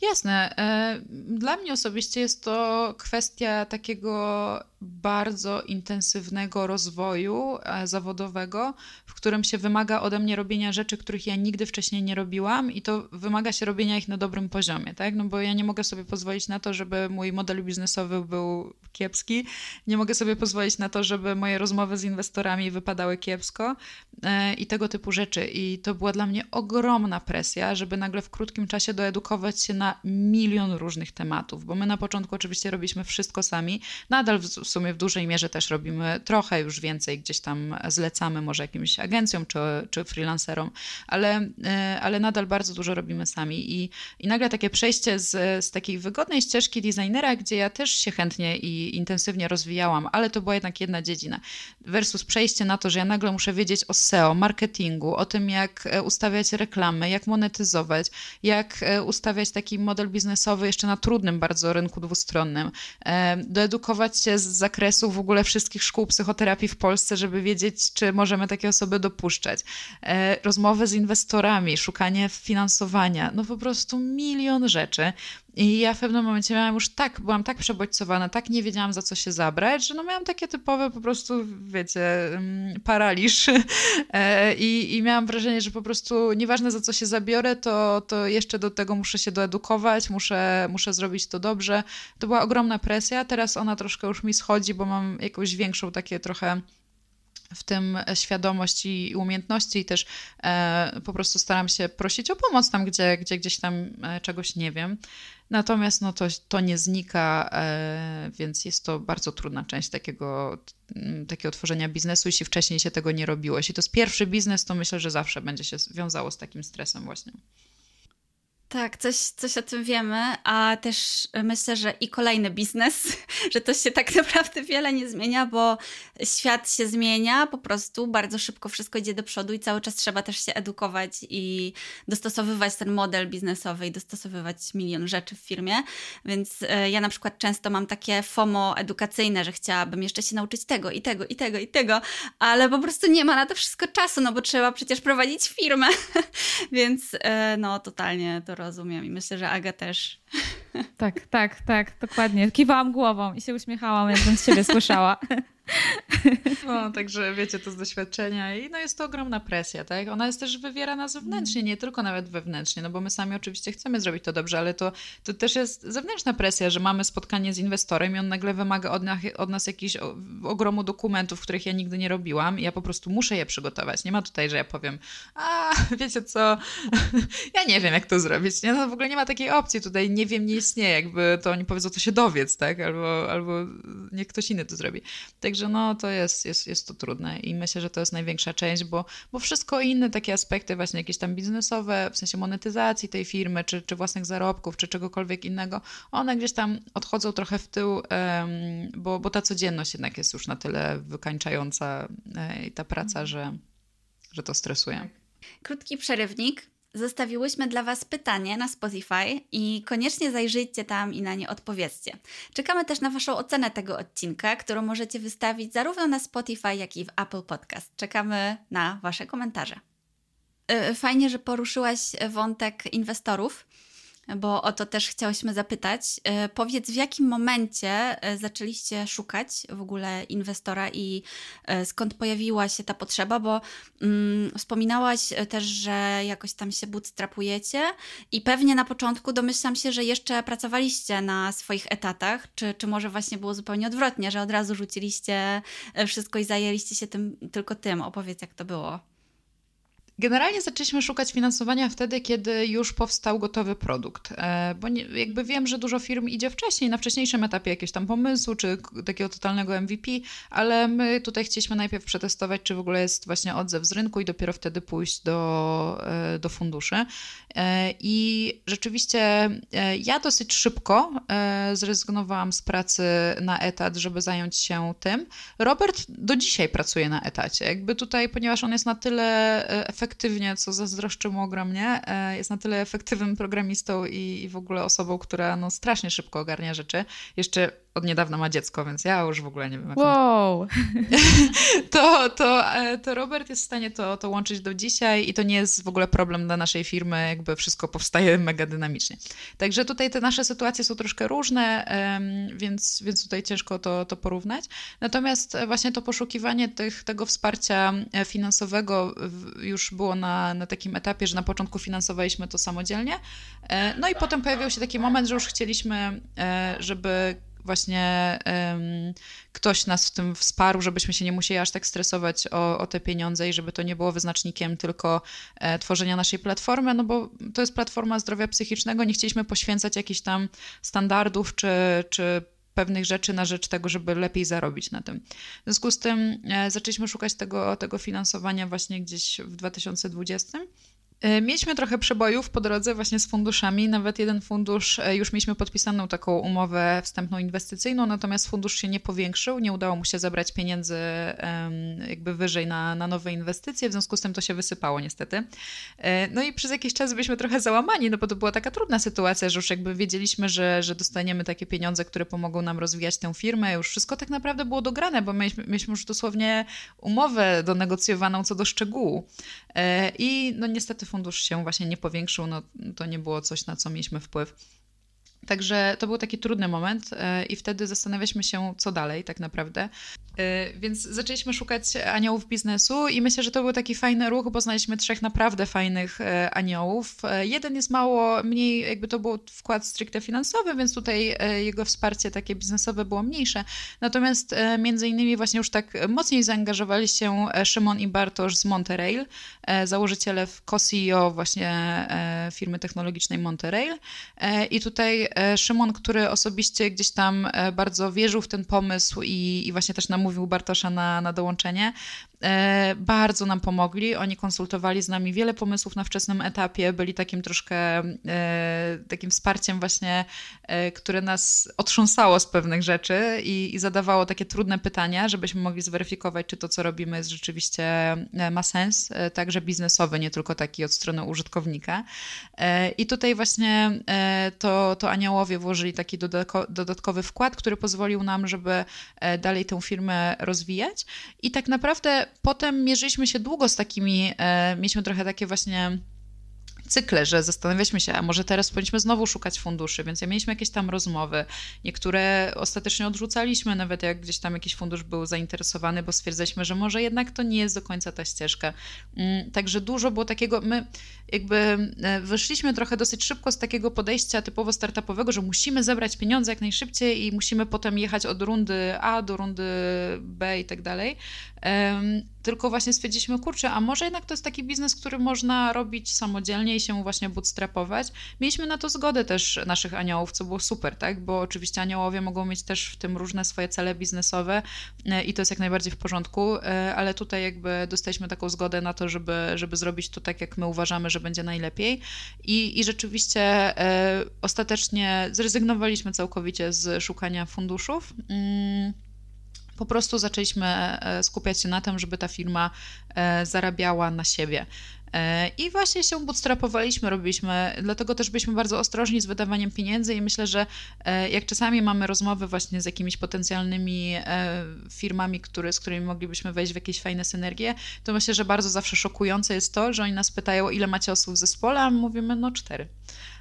Speaker 3: Jasne. E, dla mnie osobiście jest to kwestia takiego bardzo intensywnego rozwoju e, zawodowego, w którym się wymaga ode mnie robienia rzeczy, których ja nigdy wcześniej nie robiłam i to wymaga się robienia ich na dobrym poziomie, tak? No bo ja nie mogę sobie pozwolić na to, żeby mój model biznesowy był kiepski, nie mogę sobie pozwolić na to, żeby moje rozmowy z inwestorami wypadały kiepsko e, i tego typu rzeczy. I to była dla mnie ogromna presja, żeby nagle w krótkim czasie doedukować się na milion różnych tematów, bo my na początku oczywiście robiliśmy wszystko sami, nadal w sumie w dużej mierze też robimy trochę już więcej, gdzieś tam zlecamy może jakimś agencjom czy, czy freelancerom, ale, e, ale nadal bardzo dużo robimy sami. I, i nagle takie przejście z, z takiej wygodnej ścieżki designera, gdzie ja też się chętnie i intensywnie rozwijałam, ale to była jednak jedna dziedzina, versus przejście na to, że ja nagle muszę wiedzieć o SEO, marketingu, o tym jak e, ustawiać reklamy, jak monetyzować, jak e, ustawiać taki model biznesowy jeszcze na trudnym bardzo rynku dwustronnym, doedukować się z zakresu w ogóle wszystkich szkół psychoterapii w Polsce, żeby wiedzieć, czy możemy takie osoby dopuszczać. E, rozmowy z inwestorami, szukanie finansowania, no po prostu milion rzeczy. I ja w pewnym momencie miałam już tak, byłam tak przebodźcowana, tak nie wiedziałam za co się zabrać, że no miałam takie typowe po prostu, wiecie, mm, paraliż. E, I, I miałam wrażenie, że po prostu nieważne za co się zabiorę, to, to jeszcze do tego muszę się doedukować, muszę, muszę zrobić to dobrze. To była ogromna presja, teraz ona troszkę już mi schodzi, bo mam jakąś większą takie trochę w tym świadomość i umiejętności i też e, po prostu staram się prosić o pomoc tam, gdzie, gdzie gdzieś tam e, czegoś nie wiem. Natomiast no to, to nie znika, e, więc jest to bardzo trudna część takiego, takiego tworzenia biznesu, jeśli wcześniej się tego nie robiło. Jeśli to jest pierwszy biznes, to myślę, że zawsze będzie się wiązało z takim stresem właśnie.
Speaker 1: Tak, coś, coś o tym wiemy, a też myślę, że i kolejny biznes, że to się tak naprawdę wiele nie zmienia, bo świat się zmienia, po prostu bardzo szybko wszystko idzie do przodu i cały czas trzeba też się edukować i dostosowywać ten model biznesowy i dostosowywać milion rzeczy w firmie. Więc e, ja na przykład często mam takie FOMO edukacyjne, że chciałabym jeszcze się nauczyć tego i tego i tego i tego, ale po prostu nie ma na to wszystko czasu, no bo trzeba przecież prowadzić firmę. Więc e, no totalnie to rozumiem i myślę, że Aga też.
Speaker 2: Tak, tak, tak, dokładnie. Kiwałam głową i się uśmiechałam, jakbym z siebie słyszała.
Speaker 3: No, także wiecie to z doświadczenia i no jest to ogromna presja, tak? Ona jest też wywierana zewnętrznie, nie tylko nawet wewnętrznie, no bo my sami oczywiście chcemy zrobić to dobrze, ale to, to też jest zewnętrzna presja, że mamy spotkanie z inwestorem i on nagle wymaga od nas, od nas jakichś ogromu dokumentów, których ja nigdy nie robiłam i ja po prostu muszę je przygotować. Nie ma tutaj, że ja powiem, a wiecie co, ja nie wiem jak to zrobić, nie? No w ogóle nie ma takiej opcji tutaj, nie wiem, nie istnieje, jakby to oni powiedzą, to się dowiedz, tak? Albo, albo niech ktoś inny to zrobi. Także no to jest, jest, jest to trudne i myślę, że to jest największa część, bo, bo wszystko inne takie aspekty właśnie jakieś tam biznesowe, w sensie monetyzacji tej firmy, czy, czy własnych zarobków, czy czegokolwiek innego, one gdzieś tam odchodzą trochę w tył, bo, bo ta codzienność jednak jest już na tyle wykańczająca e, i ta praca, że, że to stresuje.
Speaker 1: Krótki przerywnik. Zostawiłyśmy dla Was pytanie na Spotify i koniecznie zajrzyjcie tam i na nie odpowiedzcie. Czekamy też na Waszą ocenę tego odcinka, którą możecie wystawić zarówno na Spotify, jak i w Apple Podcast. Czekamy na Wasze komentarze. Y, fajnie, że poruszyłaś wątek inwestorów bo o to też chciałyśmy zapytać. E, powiedz, w jakim momencie e, zaczęliście szukać w ogóle inwestora i e, skąd pojawiła się ta potrzeba, bo mm, wspominałaś też, że jakoś tam się bootstrapujecie i pewnie na początku domyślam się, że jeszcze pracowaliście na swoich etatach, czy, czy może właśnie było zupełnie odwrotnie, że od razu rzuciliście wszystko i zajęliście się tym tylko tym. Opowiedz, jak to było.
Speaker 3: Generalnie zaczęliśmy szukać finansowania wtedy, kiedy już powstał gotowy produkt, e, bo nie, jakby wiem, że dużo firm idzie wcześniej, na wcześniejszym etapie jakiegoś tam pomysłu, czy takiego totalnego MVP, ale my tutaj chcieliśmy najpierw przetestować, czy w ogóle jest właśnie odzew z rynku i dopiero wtedy pójść do, e, do funduszy. E, I rzeczywiście ja dosyć szybko zrezygnowałam z pracy na etat, żeby zająć się tym. Robert do dzisiaj pracuje na etacie, jakby tutaj, ponieważ on jest na tyle efektywny, efektywnie, co zazdroszczę mu ogromnie. E, jest na tyle efektywnym programistą i, i w ogóle osobą, która no, strasznie szybko ogarnia rzeczy. Jeszcze od niedawna ma dziecko, więc ja już w ogóle nie wiem.
Speaker 2: Wow!
Speaker 3: to, to, e, to Robert jest w stanie to, to łączyć do dzisiaj i to nie jest w ogóle problem dla naszej firmy, jakby wszystko powstaje mega dynamicznie. Także tutaj te nasze sytuacje są troszkę różne, więc, więc tutaj ciężko to, to porównać. Natomiast właśnie to poszukiwanie tych, tego wsparcia e, finansowego już było na, na takim etapie, że na początku finansowaliśmy to samodzielnie. E, no i potem pojawił się taki moment, że już chcieliśmy, żeby właśnie um, ktoś nas w tym wsparł, żebyśmy się nie musieli aż tak stresować o, o te pieniądze i żeby to nie było wyznacznikiem tylko e, tworzenia naszej platformy, no bo to jest platforma zdrowia psychicznego, nie chcieliśmy poświęcać jakichś tam standardów czy, czy pewnych rzeczy na rzecz tego, żeby lepiej zarobić na tym. W związku z tym e, zaczęliśmy szukać tego, tego finansowania właśnie gdzieś w 2020 E, mieliśmy trochę przebojów po drodze właśnie z funduszami. Nawet jeden fundusz, e, już mieliśmy podpisaną taką umowę wstępną inwestycyjną, natomiast fundusz się nie powiększył, nie udało mu się zabrać pieniędzy jakby wyżej na, na nowe inwestycje, w związku z tym to się wysypało niestety. E, no i przez jakiś czas byliśmy trochę załamani, no bo to była taka trudna sytuacja, że już jakby wiedzieliśmy, że, że dostaniemy takie pieniądze, które pomogą nam rozwijać tę firmę. Już wszystko tak naprawdę było dograne, bo mieliśmy, mieliśmy już dosłownie umowę donegocjowaną co do szczegółu. I no niestety fundusz się właśnie nie powiększył, no to nie było coś, na co mieliśmy wpływ. Także to był taki trudny moment e, i wtedy zastanawialiśmy się, co dalej tak naprawdę. E, więc zaczęliśmy szukać aniołów biznesu i myślę, że to był taki fajny ruch, bo znaleźliśmy trzech naprawdę fajnych e, aniołów. Jeden jest mało mniej, jakby to był wkład stricte finansowy, więc tutaj jego wsparcie takie biznesowe było mniejsze. Natomiast między innymi właśnie już tak mocniej zaangażowali się Szymon i Bartosz z Monterail, założyciele w co właśnie firmy technologicznej Monterail. I tutaj Szymon, który osobiście gdzieś tam e, bardzo wierzył w ten pomysł i, i właśnie też namówił Bartosza na, na dołączenie. E, bardzo nam pomogli. Oni konsultowali z nami wiele pomysłów na wczesnym etapie, byli takim troszkę e, takim wsparciem właśnie, e, które nas otrząsało z pewnych rzeczy i, i zadawało takie trudne pytania, żebyśmy mogli zweryfikować, czy to, co robimy, jest rzeczywiście ma sens, także biznesowy, nie tylko taki od strony użytkownika. I tutaj właśnie to, to aniołowie włożyli taki dodatkowy wkład, który pozwolił nam, żeby dalej tę firmę rozwijać. I tak naprawdę potem mierzyliśmy się długo z takimi, mieliśmy trochę takie właśnie cykle, że zastanawialiśmy się, a może teraz powinniśmy znowu szukać funduszy, więc ja mieliśmy jakieś tam rozmowy. Niektóre ostatecznie odrzucaliśmy, nawet jak gdzieś tam jakiś fundusz był zainteresowany, bo stwierdzaliśmy, że może jednak to nie jest do końca ta ścieżka. Mm, także dużo było takiego, my jakby e, wyszliśmy trochę dosyć szybko z takiego podejścia typowo startupowego, że musimy zebrać pieniądze jak najszybciej i musimy potem jechać od rundy A do rundy B i tak dalej. Tylko właśnie stwierdziliśmy, kurczę, a może jednak to jest taki biznes, który można robić samodzielnie i się właśnie bootstrapować. Mieliśmy na to zgodę też naszych aniołów, co było super, tak? Bo oczywiście aniołowie mogą mieć też w tym różne swoje cele biznesowe e, i to jest jak najbardziej w porządku, e, ale tutaj jakby dostaliśmy taką zgodę na to, żeby, żeby zrobić to tak, jak my uważamy, że będzie najlepiej. I, i rzeczywiście e, ostatecznie zrezygnowaliśmy całkowicie z szukania funduszów. Mm po prostu zaczęliśmy e, skupiać się na tym, żeby ta firma e, zarabiała na siebie. E, I właśnie się bootstrapowaliśmy, robiliśmy, dlatego też byliśmy bardzo ostrożni z wydawaniem pieniędzy i myślę, że jak czasami mamy rozmowy właśnie z jakimiś potencjalnymi firmami, z którymi moglibyśmy wejść w jakieś fajne synergie, to myślę, że bardzo zawsze szokujące jest to, że oni nas pytają, ile macie osób w zespole, a my mówimy, no cztery.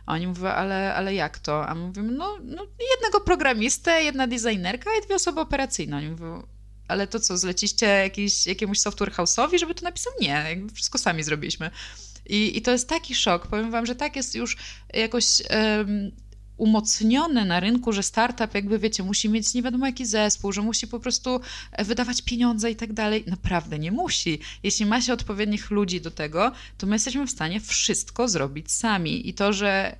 Speaker 3: A oni mówią, ale, ale jak to? A my mówimy, no, no jednego programistę, jedna designerka i dwie osoby operacyjne. Oni mówią, ale to co, zleciście jakiś, jakiemuś software house'owi, żeby to napisał? Nie, jakby wszystko sami zrobiliśmy. I, I to jest taki szok. Powiem wam, że tak jest już jakoś... umocnione na rynku, że startup jakby wiecie, musi mieć nie wiadomo jaki zespół, że musi po prostu e, wydawać pieniądze i tak dalej. Naprawdę nie musi. Jeśli ma się odpowiednich ludzi do tego, to my jesteśmy w stanie wszystko zrobić sami. I to, że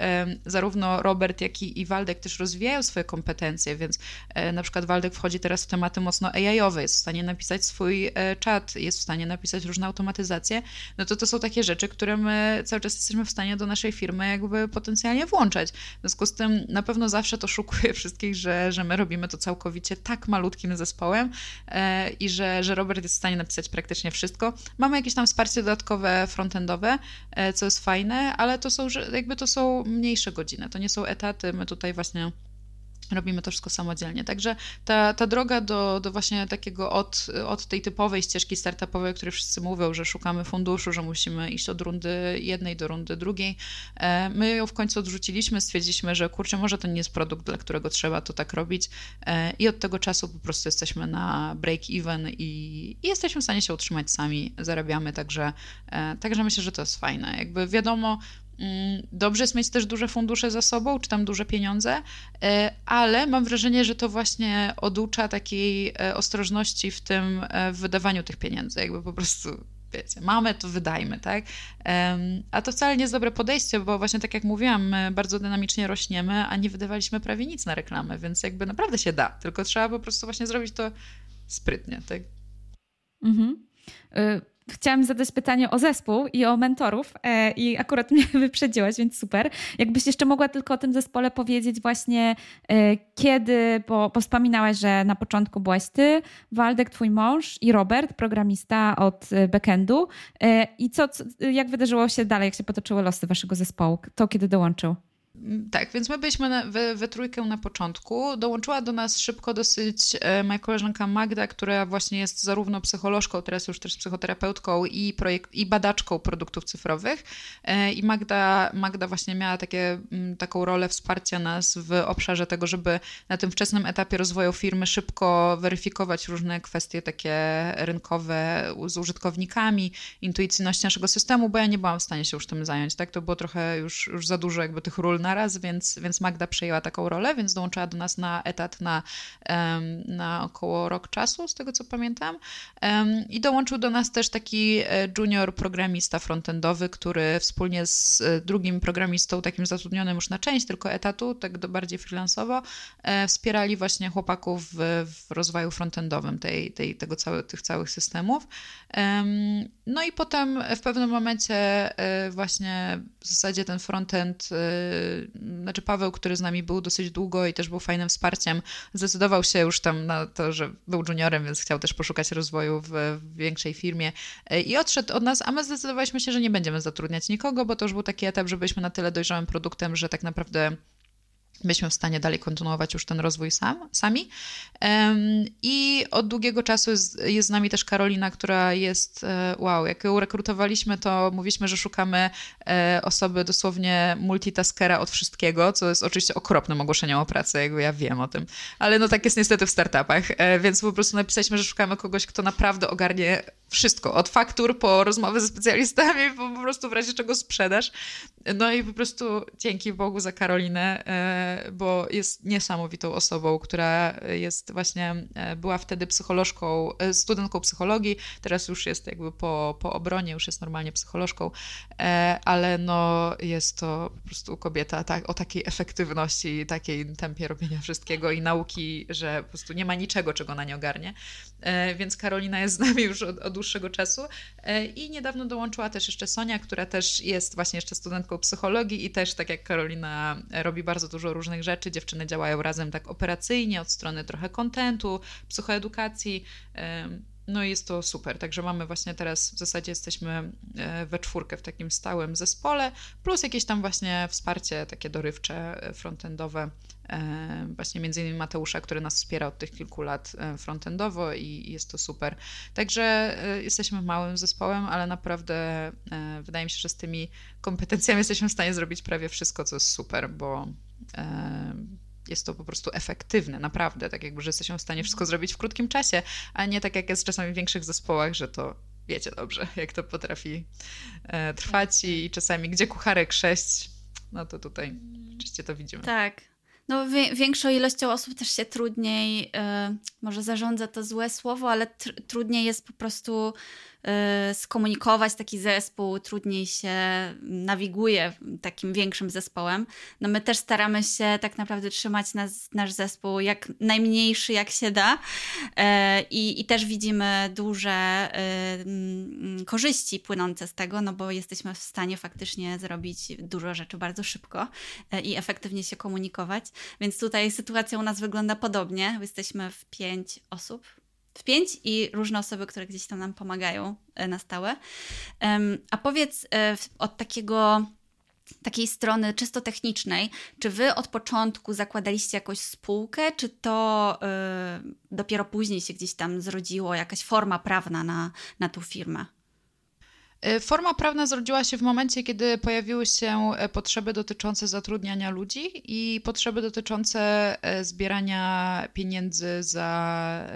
Speaker 3: zarówno Robert, jak i, i Waldek też rozwijają swoje kompetencje, więc e, na przykład Waldek wchodzi teraz w tematy mocno AI-owe, jest w stanie napisać swój e, czat, jest w stanie napisać różne automatyzacje, no to to są takie rzeczy, które my cały czas jesteśmy w stanie do naszej firmy jakby potencjalnie włączać. W związku z tym na pewno zawsze to szukuje wszystkich, że, że my robimy to całkowicie tak malutkim zespołem e, i że, że Robert jest w stanie napisać praktycznie wszystko. Mamy jakieś tam wsparcie dodatkowe frontendowe, e, co jest fajne, ale to są jakby to są mniejsze godziny, to nie są etaty, my tutaj właśnie robimy to wszystko samodzielnie. Także ta, ta droga do, do właśnie takiego od, od tej typowej ścieżki startupowej, o której wszyscy mówią, że szukamy funduszu, że musimy iść od rundy jednej do rundy drugiej, e, my ją w końcu odrzuciliśmy, stwierdziliśmy, że kurczę, może to nie jest produkt, dla którego trzeba to tak robić e, i od tego czasu po prostu jesteśmy na break-even i, i jesteśmy w stanie się utrzymać sami, zarabiamy, także, e, także myślę, że to jest fajne. Jakby wiadomo, dobrze jest mieć też duże fundusze za sobą, czy tam duże pieniądze, e, ale mam wrażenie, że to właśnie oducza takiej e, ostrożności w tym e, w wydawaniu tych pieniędzy. Jakby po prostu wiecie, mamy, to wydajmy, tak? A to wcale nie jest dobre podejście, bo właśnie tak jak mówiłam, bardzo dynamicznie rośniemy, a nie wydawaliśmy prawie nic na reklamę, więc jakby naprawdę się da, tylko trzeba po prostu właśnie zrobić to sprytnie, tak?
Speaker 2: Mhm. Chciałam zadać pytanie o zespół i o mentorów e, i akurat mnie wyprzedziłaś, więc super. Jakbyś jeszcze mogła tylko o tym zespole powiedzieć właśnie e, kiedy, bo, bo wspominałaś, że na początku byłaś ty, Waldek, twój mąż i Robert, programista od e, backendu i co, jak wydarzyło się dalej, jak się potoczyły losy waszego zespołu? To kiedy dołączył?
Speaker 3: Mm, tak, więc my byliśmy na, we, we trójkę na początku. Dołączyła do nas szybko dosyć e, moja koleżanka Magda, która właśnie jest zarówno psycholożką, teraz już też psychoterapeutką i, projekt, i badaczką produktów cyfrowych. E, I Magda, Magda właśnie miała takie, mm, taką rolę wsparcia nas w obszarze tego, żeby na tym wczesnym etapie rozwoju firmy szybko weryfikować różne kwestie takie rynkowe z użytkownikami, intuicyjność naszego systemu, bo ja nie byłam w stanie się już tym zająć. Tak? To było trochę już, już za dużo jakby tych ról naraz, więc, więc Magda przejęła taką rolę, więc dołączyła do nas na etat na, na około rok czasu, z tego co pamiętam. I dołączył do nas też taki e, junior programista frontendowy, który wspólnie z e, drugim programistą, takim zatrudnionym już na część tylko etatu, tak do bardziej freelansowo, e, wspierali właśnie chłopaków w, w rozwoju frontendowym tej, tej, tego całe, tych całych systemów. No i potem w pewnym momencie właśnie w zasadzie ten frontend, znaczy Paweł, który z nami był dosyć długo i też był fajnym wsparciem, zdecydował się już tam na to, że był juniorem, więc chciał też poszukać rozwoju w, w większej firmie. I odszedł od nas, a my zdecydowaliśmy się, że nie będziemy zatrudniać nikogo, bo to już był taki etap, że byliśmy na tyle dojrzałym produktem, że tak naprawdę byliśmy w stanie dalej kontynuować już ten rozwój sam, sami. I od długiego czasu jest, jest z nami też Karolina, która jest, e, wow, jak ją rekrutowaliśmy, to mówiliśmy, że szukamy e, osoby dosłownie multitaskera od wszystkiego, co jest oczywiście okropnym ogłoszeniem o pracy, jakby ja wiem o tym, ale no tak jest niestety w startupach, e, więc po prostu napisaliśmy, że szukamy kogoś, kto naprawdę ogarnie wszystko, od faktur po rozmowy ze specjalistami, po, po prostu w razie czego sprzedaż. No i po prostu dzięki Bogu za Karolinę, e, bo jest niesamowitą osobą, która jest właśnie, e, była wtedy psycholożką, e, studentką psychologii, teraz już jest jakby po, po obronie, już jest normalnie psycholożką, ale no jest to po prostu kobieta tak, o takiej efektywności, takiej tempie robienia wszystkiego i nauki, że po prostu nie ma niczego, czego na nie ogarnie. Więc Karolina jest z nami już od, od dłuższego czasu i niedawno dołączyła też jeszcze Sonia, która też jest właśnie jeszcze studentką psychologii i też, tak jak Karolina, robi bardzo dużo różnych rzeczy. Dziewczyny działają razem tak operacyjnie, od strony trochę kontentu, psychoedukacji. No i jest to super. Także mamy właśnie teraz, w zasadzie jesteśmy e, we czwórkę w takim stałym zespole, plus jakieś tam właśnie wsparcie takie dorywcze, e, frontendowe E, właśnie między innymi Mateusza, który nas wspiera od tych kilku lat e, frontendowo i jest to super. Także e, jesteśmy małym zespołem, ale naprawdę wydaje mi się, że z tymi kompetencjami jesteśmy w stanie zrobić prawie wszystko, co jest super, bo jest to po prostu efektywne, naprawdę, tak jakby, że jesteśmy w stanie wszystko zrobić w krótkim czasie, a nie tak jak jest czasami w większych zespołach, że to wiecie dobrze, jak to potrafi trwać i czasami gdzie kucharek sześć, no to tutaj oczywiście to widzimy.
Speaker 1: Tak, no, większą ilością osób też się trudniej, y, może zarządza to złe słowo, ale tr trudniej jest po prostu skomunikować taki zespół, trudniej się nawiguje takim większym zespołem. No my też staramy się tak naprawdę trzymać nas, nasz zespół jak najmniejszy jak się da y, i, i też widzimy duże y, mm, korzyści płynące z tego, no bo jesteśmy w stanie faktycznie zrobić dużo rzeczy bardzo szybko i efektywnie się komunikować. Więc tutaj sytuacja u nas wygląda podobnie. Jesteśmy w pięć osób, pięć i różne osoby, które gdzieś tam nam pomagają e, na stałe. A powiedz e, od takiego takiej strony czysto technicznej, czy wy od początku zakładaliście jakąś spółkę, czy to y, dopiero później się gdzieś tam zrodziło, jakaś forma prawna na, na tą firmę?
Speaker 3: E, forma prawna zrodziła się w momencie, kiedy pojawiły się e, potrzeby dotyczące zatrudniania ludzi i potrzeby dotyczące e, zbierania pieniędzy za,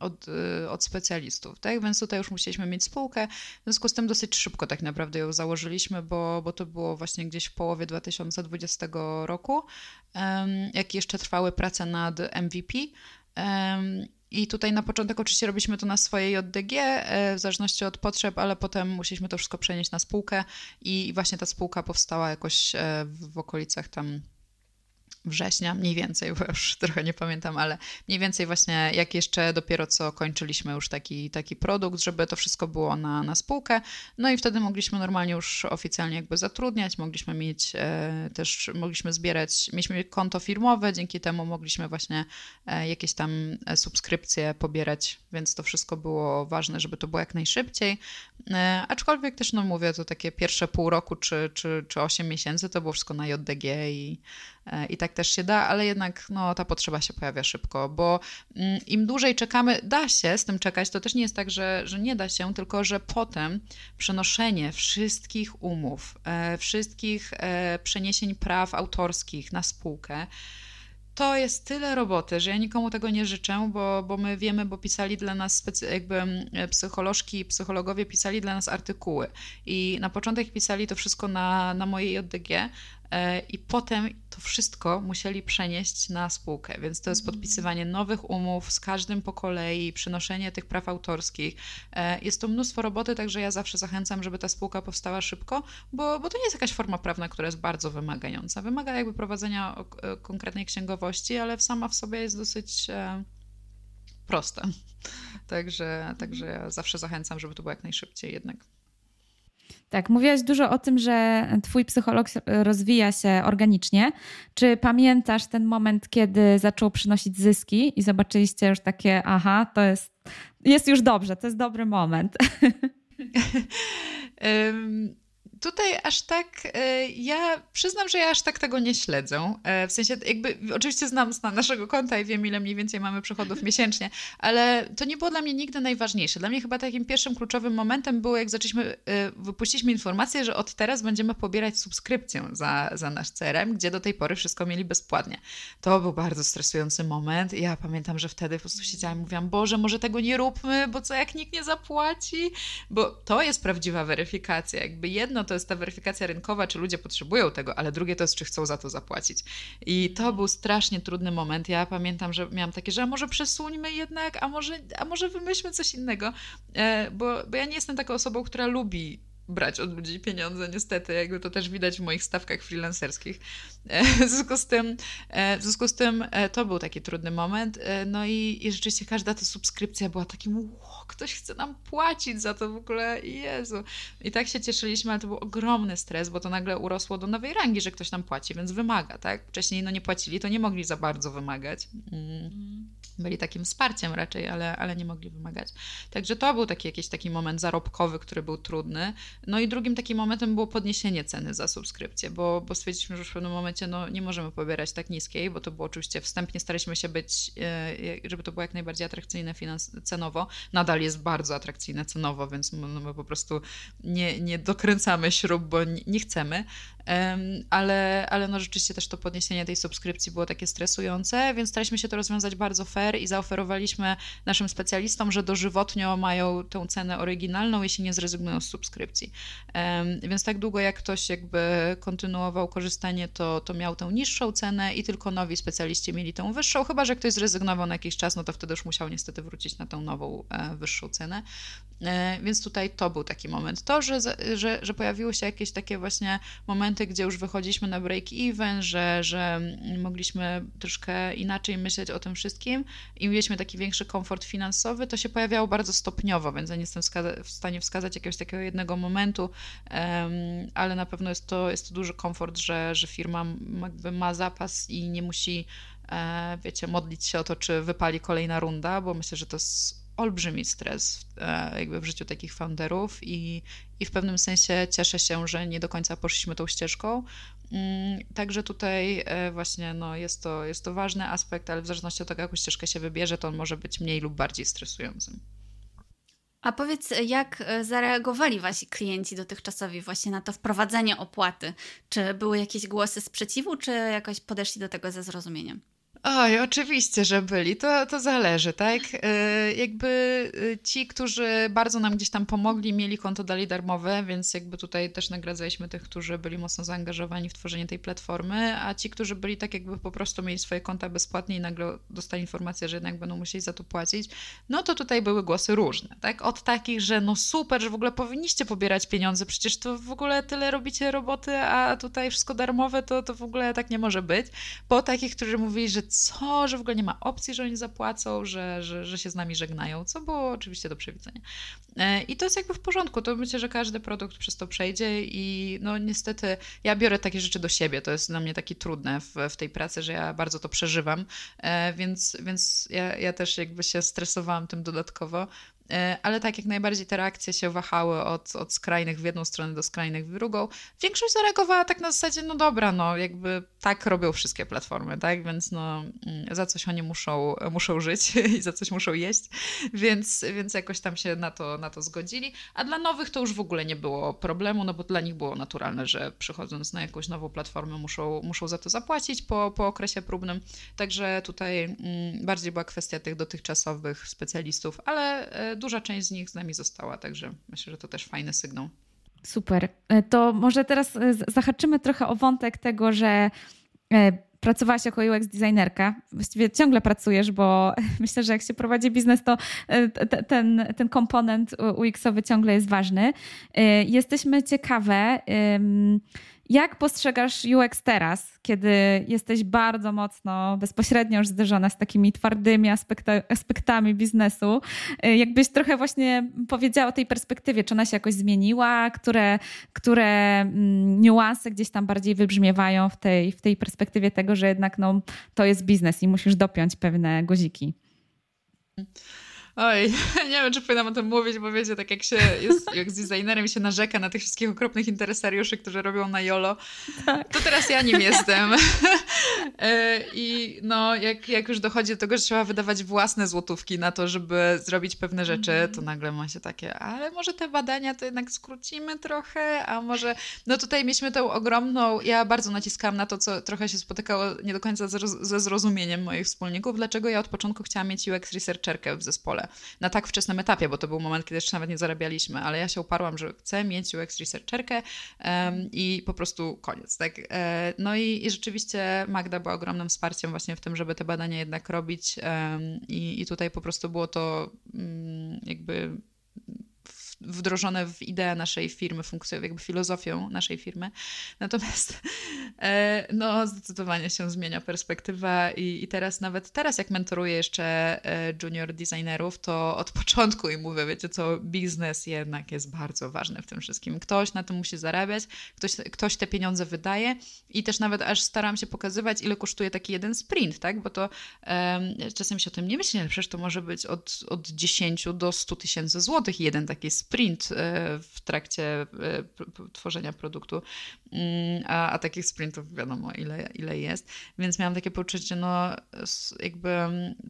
Speaker 3: od, od specjalistów. Tak? Więc tutaj już musieliśmy mieć spółkę. W związku z tym dosyć szybko tak naprawdę ją założyliśmy, bo, bo to było właśnie gdzieś w połowie 2020 roku, jak jeszcze trwały prace nad MVP. I tutaj na początek oczywiście robiliśmy to na swojej JDG, e, w zależności od potrzeb, ale potem musieliśmy to wszystko przenieść na spółkę i właśnie ta spółka powstała jakoś e, w okolicach tam września, mniej więcej, bo już trochę nie pamiętam, ale mniej więcej właśnie jak jeszcze dopiero co kończyliśmy już taki, taki produkt, żeby to wszystko było na, na spółkę. No i wtedy mogliśmy normalnie już oficjalnie jakby zatrudniać, mogliśmy mieć e, też, mogliśmy zbierać, mieliśmy konto firmowe, dzięki temu mogliśmy właśnie e, jakieś tam e, subskrypcje pobierać, więc to wszystko było ważne, żeby to było jak najszybciej. E, aczkolwiek też, no mówię, to takie pierwsze pół roku czy, czy, czy 8 miesięcy to było wszystko na JDG i i tak też się da, ale jednak no, ta potrzeba się pojawia szybko, bo mm, im dłużej czekamy, da się z tym czekać, to też nie jest tak, że, że nie da się, tylko że potem przenoszenie wszystkich umów, e, wszystkich e, przeniesień praw autorskich na spółkę, to jest tyle roboty, że ja nikomu tego nie życzę, bo, bo my wiemy, bo pisali dla nas jakby psycholożki i psychologowie pisali dla nas artykuły. I na początek pisali to wszystko na, na mojej JDG, e, i potem to wszystko musieli przenieść na spółkę, więc to jest podpisywanie nowych umów z każdym po kolei, przynoszenie tych praw autorskich. E, jest to mnóstwo roboty, także ja zawsze zachęcam, żeby ta spółka powstała szybko, bo, bo to nie jest jakaś forma prawna, która jest bardzo wymagająca. Wymaga jakby prowadzenia konkretnej księgowości, ale sama w sobie jest dosyć prosta. Także, także ja zawsze zachęcam, żeby to było jak najszybciej jednak.
Speaker 2: Tak, mówiłaś dużo o tym, że twój psycholog rozwija się organicznie. Czy pamiętasz ten moment, kiedy zaczął przynosić zyski i zobaczyliście już takie, aha, to jest, jest już dobrze, to jest dobry moment?
Speaker 3: tutaj aż tak, e, ja przyznam, że ja aż tak tego nie śledzę. E, w sensie, jakby, oczywiście znam z naszego konta i wiem, ile mniej więcej mamy przychodów miesięcznie, ale to nie było dla mnie nigdy najważniejsze. Dla mnie chyba takim pierwszym kluczowym momentem było, jak zaczęliśmy, e, wypuściliśmy informację, że od teraz będziemy pobierać subskrypcję za, za nasz CRM, gdzie do tej pory wszystko mieli bezpłatnie. To był bardzo stresujący moment. Ja pamiętam, że wtedy po prostu siedziałam i mówiłam, Boże, może tego nie róbmy, bo co jak nikt nie zapłaci? Bo to jest prawdziwa weryfikacja. Jakby jedno to to jest ta weryfikacja rynkowa, czy ludzie potrzebują tego, ale drugie to jest, czy chcą za to zapłacić. I to był strasznie trudny moment. Ja pamiętam, że miałam takie, że a może przesuńmy jednak, a może, a może wymyślmy coś innego, e, bo, bo ja nie jestem taką osobą, która lubi brać od ludzi pieniądze, niestety, jakby to też widać w moich stawkach freelancerskich. E, w związku z tym, e, w związku z tym e, to był taki trudny moment. No i, i rzeczywiście każda ta subskrypcja była takim, wow, ktoś chce nam płacić za to w ogóle, Jezu. I tak się cieszyliśmy, ale to był ogromny stres, bo to nagle urosło do nowej rangi, że ktoś nam płaci, więc wymaga, tak? Wcześniej no nie płacili, to nie mogli za bardzo wymagać. Mm. Byli takim wsparciem raczej, ale, ale nie mogli wymagać. Także to był taki jakiś taki moment zarobkowy, który był trudny. No i drugim takim momentem było podniesienie ceny za subskrypcję, bo, bo stwierdziliśmy, że w pewnym momencie no, nie możemy pobierać tak niskiej, bo to było oczywiście wstępnie staraliśmy się być, e, żeby to było jak najbardziej atrakcyjne finans cenowo. Nadal jest bardzo atrakcyjne cenowo, więc no, my po prostu nie, nie dokręcamy śrub, bo nie, nie chcemy, ale, ale no rzeczywiście też to podniesienie tej subskrypcji było takie stresujące, więc staraliśmy się to rozwiązać bardzo fair i zaoferowaliśmy naszym specjalistom, że dożywotnio mają tę cenę oryginalną, jeśli nie zrezygnują z subskrypcji. Więc tak długo jak ktoś jakby kontynuował korzystanie, to, to miał tę niższą cenę i tylko nowi specjaliści mieli tę wyższą, chyba że ktoś zrezygnował na jakiś czas, no to wtedy już musiał niestety wrócić na tę nową, e, wyższą cenę. E, więc tutaj to był taki moment. To, że, że, że pojawiły się jakieś takie właśnie momenty, gdzie już wychodziliśmy na break-even, że, że mogliśmy troszkę inaczej myśleć o tym wszystkim i mieliśmy taki większy komfort finansowy, to się pojawiało bardzo stopniowo, więc ja nie jestem w stanie wskazać jakiegoś takiego jednego momentu, ale na pewno jest to, jest to duży komfort, że, że firma ma zapas i nie musi e, wiecie, modlić się o to, czy wypali kolejna runda, bo myślę, że to jest olbrzymi stres e, jakby w życiu takich founderów i, i w pewnym sensie cieszę się, że nie do końca poszliśmy tą ścieżką. Mm, także tutaj e, właśnie no, jest, to, jest to ważny aspekt, ale w zależności od tego, jaką ścieżkę się wybierze, to on może być mniej lub bardziej stresującym.
Speaker 1: A powiedz, jak e, zareagowali wasi klienci dotychczasowi właśnie na to wprowadzenie opłaty? Czy były jakieś głosy sprzeciwu, czy jakoś podeszli do tego ze zrozumieniem?
Speaker 3: Oj, oczywiście, że byli. To, to zależy, tak? Yy, jakby y, ci, którzy bardzo nam gdzieś tam pomogli, mieli konto dali darmowe, więc jakby tutaj też nagradzaliśmy tych, którzy byli mocno zaangażowani w tworzenie tej platformy, a ci, którzy byli tak jakby po prostu mieli swoje konta bezpłatnie i nagle dostali informację, że jednak będą musieli za to płacić, no to tutaj były głosy różne, tak? Od takich, że no super, że w ogóle powinniście pobierać pieniądze, przecież to w ogóle tyle robicie roboty, a tutaj wszystko darmowe, to, to w ogóle tak nie może być. Po takich, którzy mówili, że co, że w ogóle nie ma opcji, że oni zapłacą, że, że, że się z nami żegnają, co było oczywiście do przewidzenia. E, I to jest jakby w porządku, to myślę, że każdy produkt przez to przejdzie i no niestety ja biorę takie rzeczy do siebie, to jest dla mnie takie trudne w, w tej pracy, że ja bardzo to przeżywam, e, więc, więc ja, ja też jakby się stresowałam tym dodatkowo, ale tak jak najbardziej te reakcje się wahały od, od skrajnych w jedną stronę do skrajnych w drugą. Większość zareagowała tak na zasadzie, no dobra, no jakby tak robią wszystkie platformy, tak, więc no mm, za coś oni muszą, muszą żyć i za coś muszą jeść, więc, więc jakoś tam się na to, na to zgodzili, a dla nowych to już w ogóle nie było problemu, no bo dla nich było naturalne, że przychodząc na jakąś nową platformę muszą, muszą za to zapłacić po, po okresie próbnym, także tutaj mm, bardziej była kwestia tych dotychczasowych specjalistów, ale e, duża część z nich z nami została, także myślę, że to też fajny sygnał.
Speaker 2: Super. E, to może teraz e, zahaczymy trochę o wątek tego, że e, pracowałaś jako UX designerka. Właściwie ciągle pracujesz, bo myślę, że jak się prowadzi biznes, to ten, ten komponent UX-owy ciągle jest ważny. Jesteśmy ciekawe, jak postrzegasz UX teraz, kiedy jesteś bardzo mocno bezpośrednio już zderzona z takimi twardymi aspekta, aspektami biznesu? Y, jakbyś trochę właśnie powiedziała o tej perspektywie, czy ona się jakoś zmieniła, które, które mm, niuanse gdzieś tam bardziej wybrzmiewają w tej, w tej perspektywie tego, że jednak no, to jest biznes i musisz dopiąć pewne guziki?
Speaker 3: Oj, nie wiem, czy powinnam o tym mówić, bo wiecie, tak jak się jest jak z designerem się narzeka na tych wszystkich okropnych interesariuszy, którzy robią na YOLO, tak. to teraz ja nim jestem. E, I no, jak, jak już dochodzi do tego, że trzeba wydawać własne złotówki na to, żeby zrobić pewne rzeczy, to mhm. nagle ma się takie, ale może te badania to jednak skrócimy trochę, a może... No tutaj mieliśmy tą ogromną... Ja bardzo naciskałam na to, co trochę się spotykało nie do końca ze zrozumieniem moich wspólników, dlaczego ja od początku chciałam mieć UX researcherkę w zespole na tak wczesnym etapie, bo to był moment, kiedy jeszcze nawet nie zarabialiśmy, ale ja się uparłam, że chcę mieć UX researcherkę um, i po prostu koniec, tak? E, no i, i, rzeczywiście Magda była ogromnym wsparciem właśnie w tym, żeby te badania jednak robić um, i, i tutaj po prostu było to um, jakby wdrożone w ideę naszej firmy, funkcją, jakby filozofią naszej firmy. Natomiast e, no, zdecydowanie się zmienia perspektywa i, i teraz nawet teraz, jak mentoruję jeszcze e, junior designerów, to od początku im mówię, wiecie co, biznes jednak jest bardzo ważny w tym wszystkim. Ktoś na tym musi zarabiać, ktoś, ktoś te pieniądze wydaje i też nawet aż staram się pokazywać, ile kosztuje taki jeden sprint, tak? Bo to um, czasem się o tym nie myśli, ale przecież to może być od, od 10 do 100 tysięcy złotych jeden taki sprint sprint e, w trakcie e, tworzenia produktu, mm, a, a takich sprintów wiadomo ile, ile jest, więc miałam takie poczucie, no jakby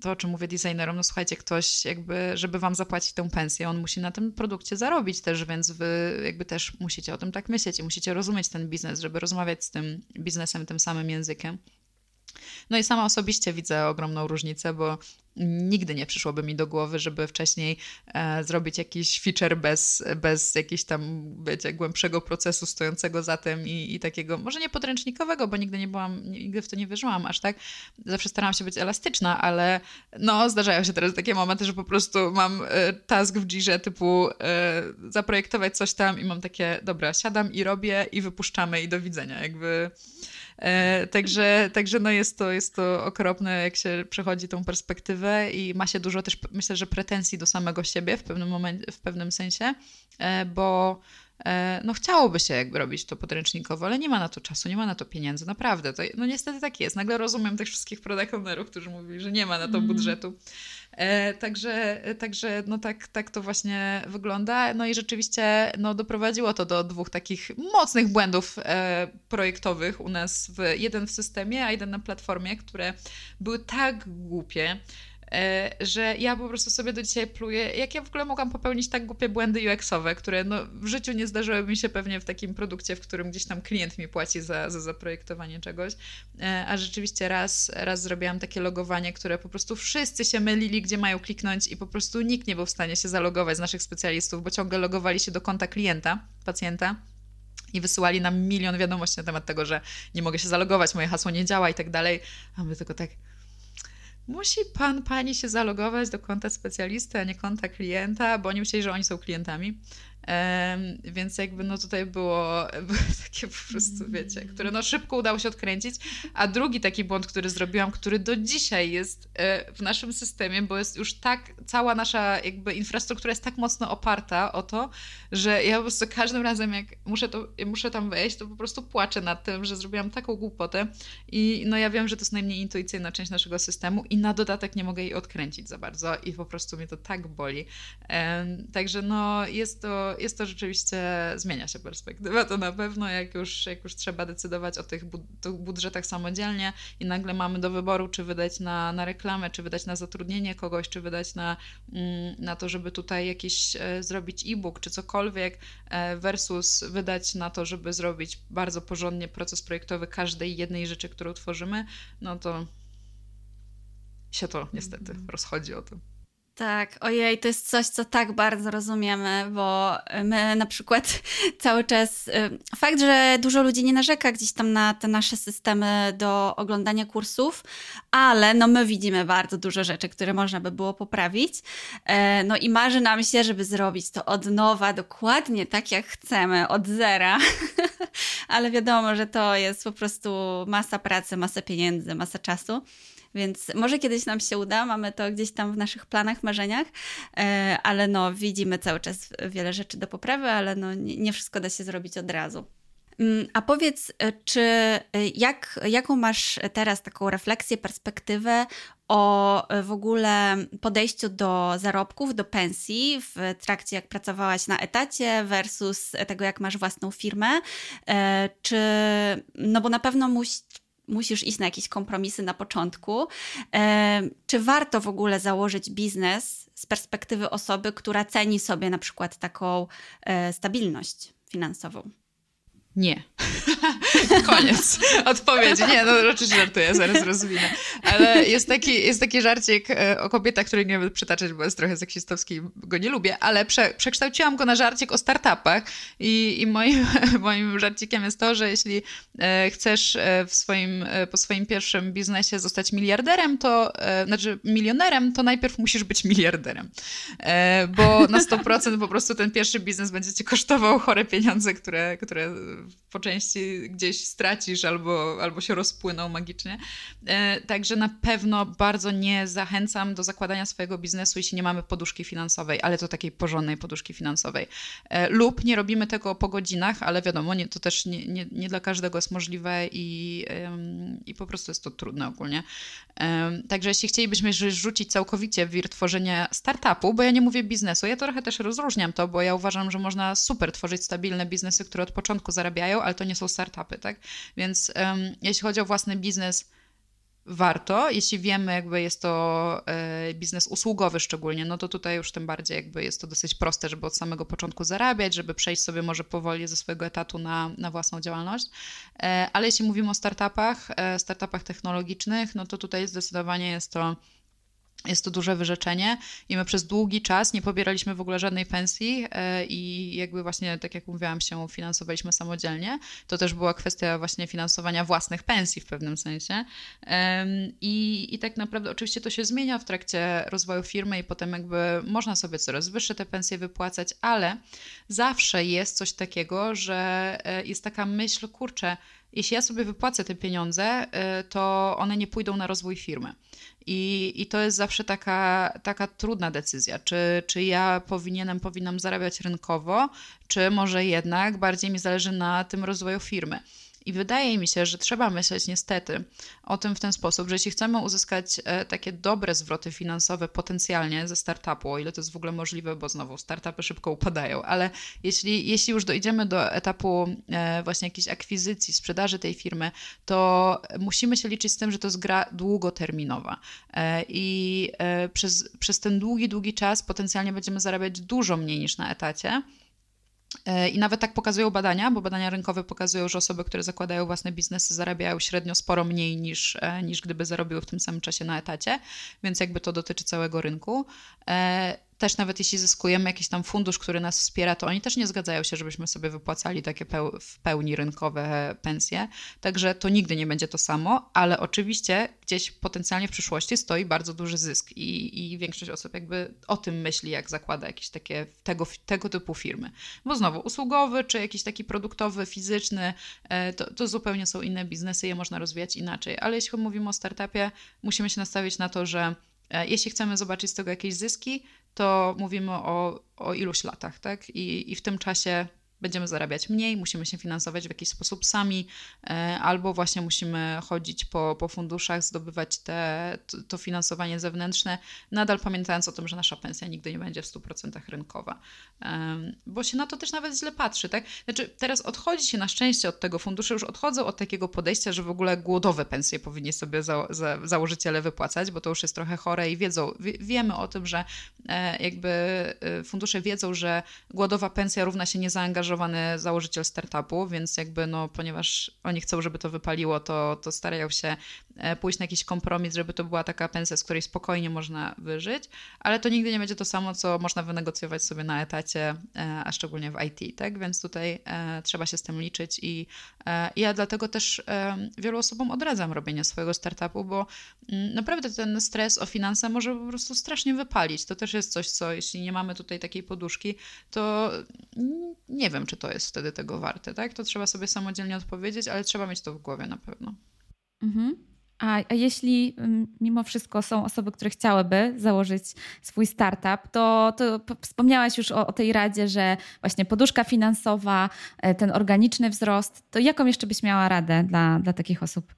Speaker 3: to, o czym mówię designerom, no słuchajcie, ktoś jakby, żeby wam zapłacić tę pensję, on musi na tym produkcie zarobić też, więc wy jakby też musicie o tym tak myśleć i musicie rozumieć ten biznes, żeby rozmawiać z tym biznesem tym samym językiem. No i sama osobiście widzę ogromną różnicę, bo nigdy nie przyszłoby mi do głowy, żeby wcześniej e, zrobić jakiś feature bez, bez jakiegoś tam, wiecie, głębszego procesu stojącego za tym i, i takiego, może nie podręcznikowego, bo nigdy nie byłam, nigdy w to nie wierzyłam aż tak. Zawsze starałam się być elastyczna, ale no, zdarzają się teraz takie momenty, że po prostu mam e, task w Jirze typu e, zaprojektować coś tam i mam takie, dobra, siadam i robię i wypuszczamy i do widzenia, jakby... E, także, także no jest, to, jest to okropne, jak się przechodzi tą perspektywę i ma się dużo też, myślę, że pretensji do samego siebie w pewnym momencie, w pewnym sensie, e, bo no chciałoby się jakby robić to podręcznikowo, ale nie ma na to czasu, nie ma na to pieniędzy, naprawdę. To, no niestety tak jest. Nagle rozumiem tych wszystkich product ownerów, którzy mówili, że nie ma na to mm. budżetu. E, także, także no tak, tak to właśnie wygląda. No i rzeczywiście no, doprowadziło to do dwóch takich mocnych błędów e, projektowych u nas, w, jeden w systemie, a jeden na platformie, które były tak głupie, E, że ja po prostu sobie do dzisiaj pluję, jak ja w ogóle mogłam popełnić tak głupie błędy UX-owe, które no, w życiu nie zdarzyły mi się pewnie w takim produkcie, w którym gdzieś tam klient mi płaci za, za zaprojektowanie czegoś, e, a rzeczywiście raz, raz zrobiłam takie logowanie, które po prostu wszyscy się mylili, gdzie mają kliknąć i po prostu nikt nie był w stanie się zalogować z naszych specjalistów, bo ciągle logowali się do konta klienta, pacjenta i wysyłali nam milion wiadomości na temat tego, że nie mogę się zalogować, moje hasło nie działa i tak dalej. A my tylko tak, musi pan, pani się zalogować do konta specjalisty, a nie konta klienta, bo oni myśleli, że oni są klientami. Więc jakby no tutaj było, było takie po prostu, wiecie, które no szybko udało się odkręcić. A drugi taki błąd, który zrobiłam, który do dzisiaj jest e, w naszym systemie, bo jest już tak, cała nasza jakby infrastruktura jest tak mocno oparta o to, że ja po prostu każdym razem jak muszę, to, muszę tam wejść, to po prostu płaczę nad tym, że zrobiłam taką głupotę i no ja wiem, że to jest najmniej intuicyjna część naszego systemu i na dodatek nie mogę jej odkręcić za bardzo i po prostu mnie to tak boli. Także no jest to jest to rzeczywiście, zmienia się perspektywa, to na pewno, jak już, jak już trzeba decydować o tych budżetach samodzielnie i nagle mamy do wyboru, czy wydać na, na reklamę, czy wydać na zatrudnienie kogoś, czy wydać na, mm, na to, żeby tutaj jakiś e, zrobić e-book, czy cokolwiek, e, versus wydać na to, żeby zrobić bardzo porządnie proces projektowy każdej jednej rzeczy, którą tworzymy, no to się to niestety rozchodzi o tym.
Speaker 1: Tak, ojej, to jest coś, co tak bardzo rozumiemy, bo my na przykład cały czas. Y, fakt, że dużo ludzi nie narzeka gdzieś tam na te nasze systemy do oglądania kursów, ale no my widzimy bardzo dużo rzeczy, które można by było poprawić. E, no i marzy nam się, żeby zrobić to od nowa, dokładnie tak jak chcemy, od zera. ale wiadomo, że to jest po prostu masa pracy, masa pieniędzy, masa czasu. Więc może kiedyś nam się uda, mamy to gdzieś tam w naszych planach, marzeniach, e, ale no widzimy cały czas wiele rzeczy do poprawy, ale no nie wszystko da się zrobić od razu. Mm, a powiedz, e, czy e, jak, jaką masz teraz taką refleksję, perspektywę o w ogóle podejściu do zarobków, do pensji w trakcie jak pracowałaś na etacie versus tego jak masz własną firmę? Czy, no bo na pewno musi, musisz iść na jakieś kompromisy na początku. Czy warto w ogóle założyć biznes z perspektywy osoby, która ceni sobie na przykład taką e, stabilność finansową?
Speaker 3: Nie. Koniec odpowiedzi. Nie, no oczywiście żartuję, zaraz rozwinę. Ale jest taki, jest taki żarcik e, o kobietach, który nie będę przytaczać, bo jest trochę seksistowski go nie lubię, ale prze, przekształciłam go na żarcik o startupach i, i moim, moim żarcikiem jest to, że jeśli e, chcesz e, w swoim, po swoim pierwszym biznesie zostać miliarderem, to znaczy milionerem, to najpierw musisz być miliarderem. Bo na 100% po prostu ten pierwszy biznes będzie ci kosztował chore pieniądze, które, które po części gdzieś stracisz albo, albo się rozpłyną magicznie. E, także na pewno bardzo nie zachęcam do zakładania swojego biznesu, jeśli nie mamy poduszki finansowej, ale to takiej porządnej poduszki finansowej. E, lub nie robimy tego po godzinach, ale wiadomo, nie, to też nie, nie, nie dla każdego jest możliwe i, i po prostu jest to trudne ogólnie. Także jeśli chcielibyśmy rzucić całkowicie wir tworzenia startupu, bo ja nie mówię biznesu, ja trochę też rozróżniam to, bo ja uważam, że można super tworzyć stabilne biznesy, które od początku zarabiają, ale to nie są startupy, tak? Więc um, jeśli chodzi o własny biznes, warto, jeśli wiemy, jakby jest to e, biznes usługowy szczególnie, no to tutaj już tym bardziej jakby jest to dosyć proste, żeby od samego początku zarabiać, żeby przejść sobie może powoli ze swojego etatu na, na własną działalność. E, ale jeśli mówimy o startupach, e, startupach technologicznych, no to tutaj zdecydowanie jest to jest to duże wyrzeczenie i my przez długi czas nie pobieraliśmy w ogóle żadnej pensji e, i jakby właśnie, tak jak mówiłam, się finansowaliśmy samodzielnie. To też była kwestia właśnie finansowania własnych pensji w pewnym sensie. I, i tak naprawdę oczywiście to się zmienia w trakcie rozwoju firmy i potem jakby można sobie coraz wyższe te pensje wypłacać, ale zawsze jest coś takiego, że e, jest taka myśl, kurczę, jeśli ja sobie wypłacę te pieniądze, y, to one nie pójdą na rozwój firmy. I, i to jest zawsze taka, taka trudna decyzja, czy, czy ja powinienem, powinnam zarabiać rynkowo, czy może jednak bardziej mi zależy na tym rozwoju firmy. I wydaje mi się, że trzeba myśleć niestety o tym w ten sposób, że jeśli chcemy uzyskać e, takie dobre zwroty finansowe potencjalnie ze startupu, o ile to jest w ogóle możliwe, bo znowu startupy szybko upadają, ale jeśli, jeśli już dojdziemy do etapu e, właśnie jakiejś akwizycji, sprzedaży tej firmy, to musimy się liczyć z tym, że to jest gra długoterminowa. E, I przez, przez ten długi, długi czas potencjalnie będziemy zarabiać dużo mniej niż na etacie. E, I nawet tak pokazują badania, bo badania rynkowe pokazują, że osoby, które zakładają własne biznesy, zarabiają średnio sporo mniej niż, e, niż gdyby zarobiły w tym samym czasie na etacie, więc jakby to dotyczy całego rynku. Też nawet jeśli zyskujemy jakiś tam fundusz, który nas wspiera, to oni też nie zgadzają się, żebyśmy sobie wypłacali takie peł w pełni rynkowe pensje. Także to nigdy nie będzie to samo, ale oczywiście gdzieś potencjalnie w przyszłości stoi bardzo duży zysk i, i większość osób jakby o tym myśli, jak zakłada jakieś takie tego, tego typu firmy. Bo znowu usługowy, czy jakiś taki produktowy, fizyczny, e, to, to zupełnie są inne biznesy, je można rozwijać inaczej. Ale jeśli mówimy o startupie, musimy się nastawić na to, że e, jeśli chcemy zobaczyć z tego jakieś zyski, to mówimy o, o iluś latach, tak? I, I w tym czasie będziemy zarabiać mniej, musimy się finansować w jakiś sposób sami, e, albo właśnie musimy chodzić po, po funduszach, zdobywać te, to, to finansowanie zewnętrzne, nadal pamiętając o tym, że nasza pensja nigdy nie będzie w 100% rynkowa. Bo się na to też nawet źle patrzy, tak? Znaczy, teraz odchodzi się na szczęście od tego, fundusze już odchodzą od takiego podejścia, że w ogóle głodowe pensje powinni sobie za, za, założyciele wypłacać, bo to już jest trochę chore i wiedzą, wie, wiemy o tym, że e, jakby e, fundusze wiedzą, że głodowa pensja równa się niezaangażowanie zaangażowany założyciel startupu, więc jakby no, ponieważ oni chcą, żeby to wypaliło, to, to starają się e, pójść na jakiś kompromis, żeby to była taka pensja, z której spokojnie można wyżyć, ale to nigdy nie będzie to samo, co można wynegocjować sobie na etacie, e, a szczególnie w IT, tak? Więc tutaj trzeba się z tym liczyć i ja dlatego też wielu osobom odradzam robienie swojego startupu, bo mm, naprawdę ten stres o finanse może po prostu strasznie wypalić. To też jest coś, co jeśli nie mamy tutaj takiej poduszki, to nie wiem, czy to jest wtedy tego warte, tak? To trzeba sobie samodzielnie odpowiedzieć, ale trzeba mieć to w głowie na pewno.
Speaker 2: Mhm. A, a, jeśli mm, mimo wszystko są osoby, które chciałyby założyć swój startup, to, to wspomniałaś już o, o, tej radzie, że właśnie poduszka finansowa, e, ten organiczny wzrost, to jaką jeszcze byś miała radę dla, dla takich osób?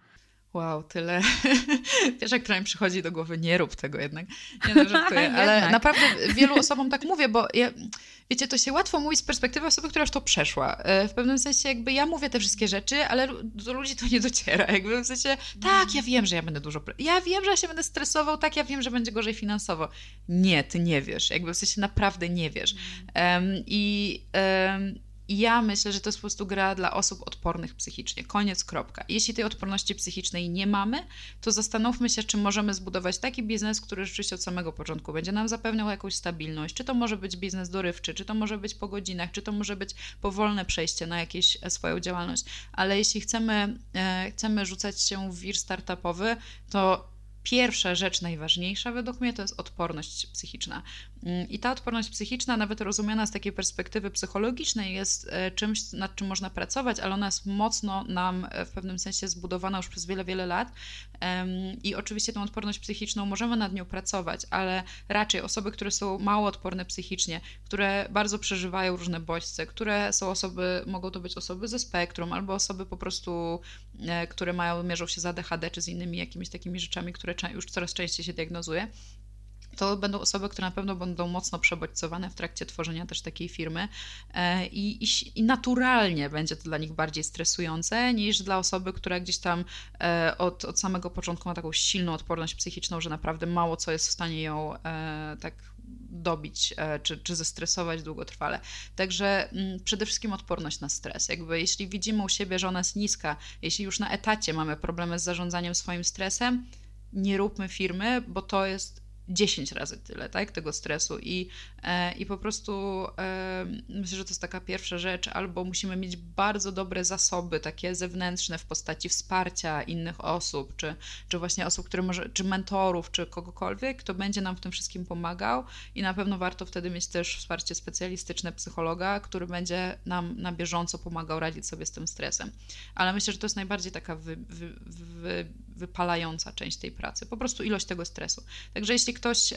Speaker 3: Wow, tyle. Pierwsza, która mi przychodzi do głowy, nie rób tego jednak. Nie no, żartuję, ale naprawdę wielu osobom tak mówię, bo ja, wiecie, to się łatwo mówi z perspektywy osoby, która już to przeszła. E, w pewnym sensie jakby ja mówię te wszystkie rzeczy, ale do ludzi to nie dociera. Jakby w sensie, tak, ja wiem, że ja będę dużo... Ja wiem, że ja się będę stresował, tak, ja wiem, że będzie gorzej finansowo. Nie, ty nie wiesz. Jakby w sensie naprawdę nie wiesz. Um, I... Um, i ja myślę, że to jest po prostu gra dla osób odpornych psychicznie. Koniec, kropka. Jeśli tej odporności psychicznej nie mamy, to zastanówmy się, czy możemy zbudować taki biznes, który rzeczywiście od samego początku będzie nam zapewniał jakąś stabilność. Czy to może być biznes dorywczy, czy to może być po godzinach, czy to może być powolne przejście na jakąś e, swoją działalność. Ale jeśli chcemy, e, chcemy rzucać się w wir startupowy, to pierwsza rzecz najważniejsza według mnie to jest odporność psychiczna. Mm, I ta odporność psychiczna, nawet rozumiana z takiej perspektywy psychologicznej, jest e, czymś, nad czym można pracować, ale ona jest mocno nam e, w pewnym sensie zbudowana już przez wiele, wiele lat. I oczywiście tą odporność psychiczną możemy nad nią pracować, ale raczej osoby, które są mało odporne psychicznie, które bardzo przeżywają różne bodźce, które są osoby, mogą to być osoby ze spektrum, albo osoby po prostu, e, które mają, mierzą się z ADHD czy z innymi jakimiś takimi rzeczami, które już coraz częściej się diagnozuje to będą osoby, które na pewno będą mocno przebodźcowane w trakcie tworzenia też takiej firmy e, i, i, i, naturalnie będzie to dla nich bardziej stresujące niż dla osoby, która gdzieś tam e, od, od samego początku ma taką silną odporność psychiczną, że naprawdę mało co jest w stanie ją e, tak dobić czy, czy zestresować długotrwale. Także mm, przede wszystkim odporność na stres. Jakby jeśli widzimy u siebie, że ona jest niska, jeśli już na etacie mamy problemy z zarządzaniem swoim stresem, nie róbmy firmy, bo to jest 10 razy tyle, tak, tego stresu i, e, i po prostu e, myślę, że to jest taka pierwsza rzecz, albo musimy mieć bardzo dobre zasoby, takie zewnętrzne w postaci wsparcia innych osób, czy, czy właśnie osób, które może, czy mentorów, czy kogokolwiek, kto będzie nam w tym wszystkim pomagał i na pewno warto wtedy mieć też wsparcie specjalistyczne psychologa, który będzie nam na bieżąco pomagał radzić sobie z tym stresem. Ale myślę, że to jest najbardziej taka wy, wy, wy, wypalająca część tej pracy, po prostu ilość tego stresu. Także jeśli ktoś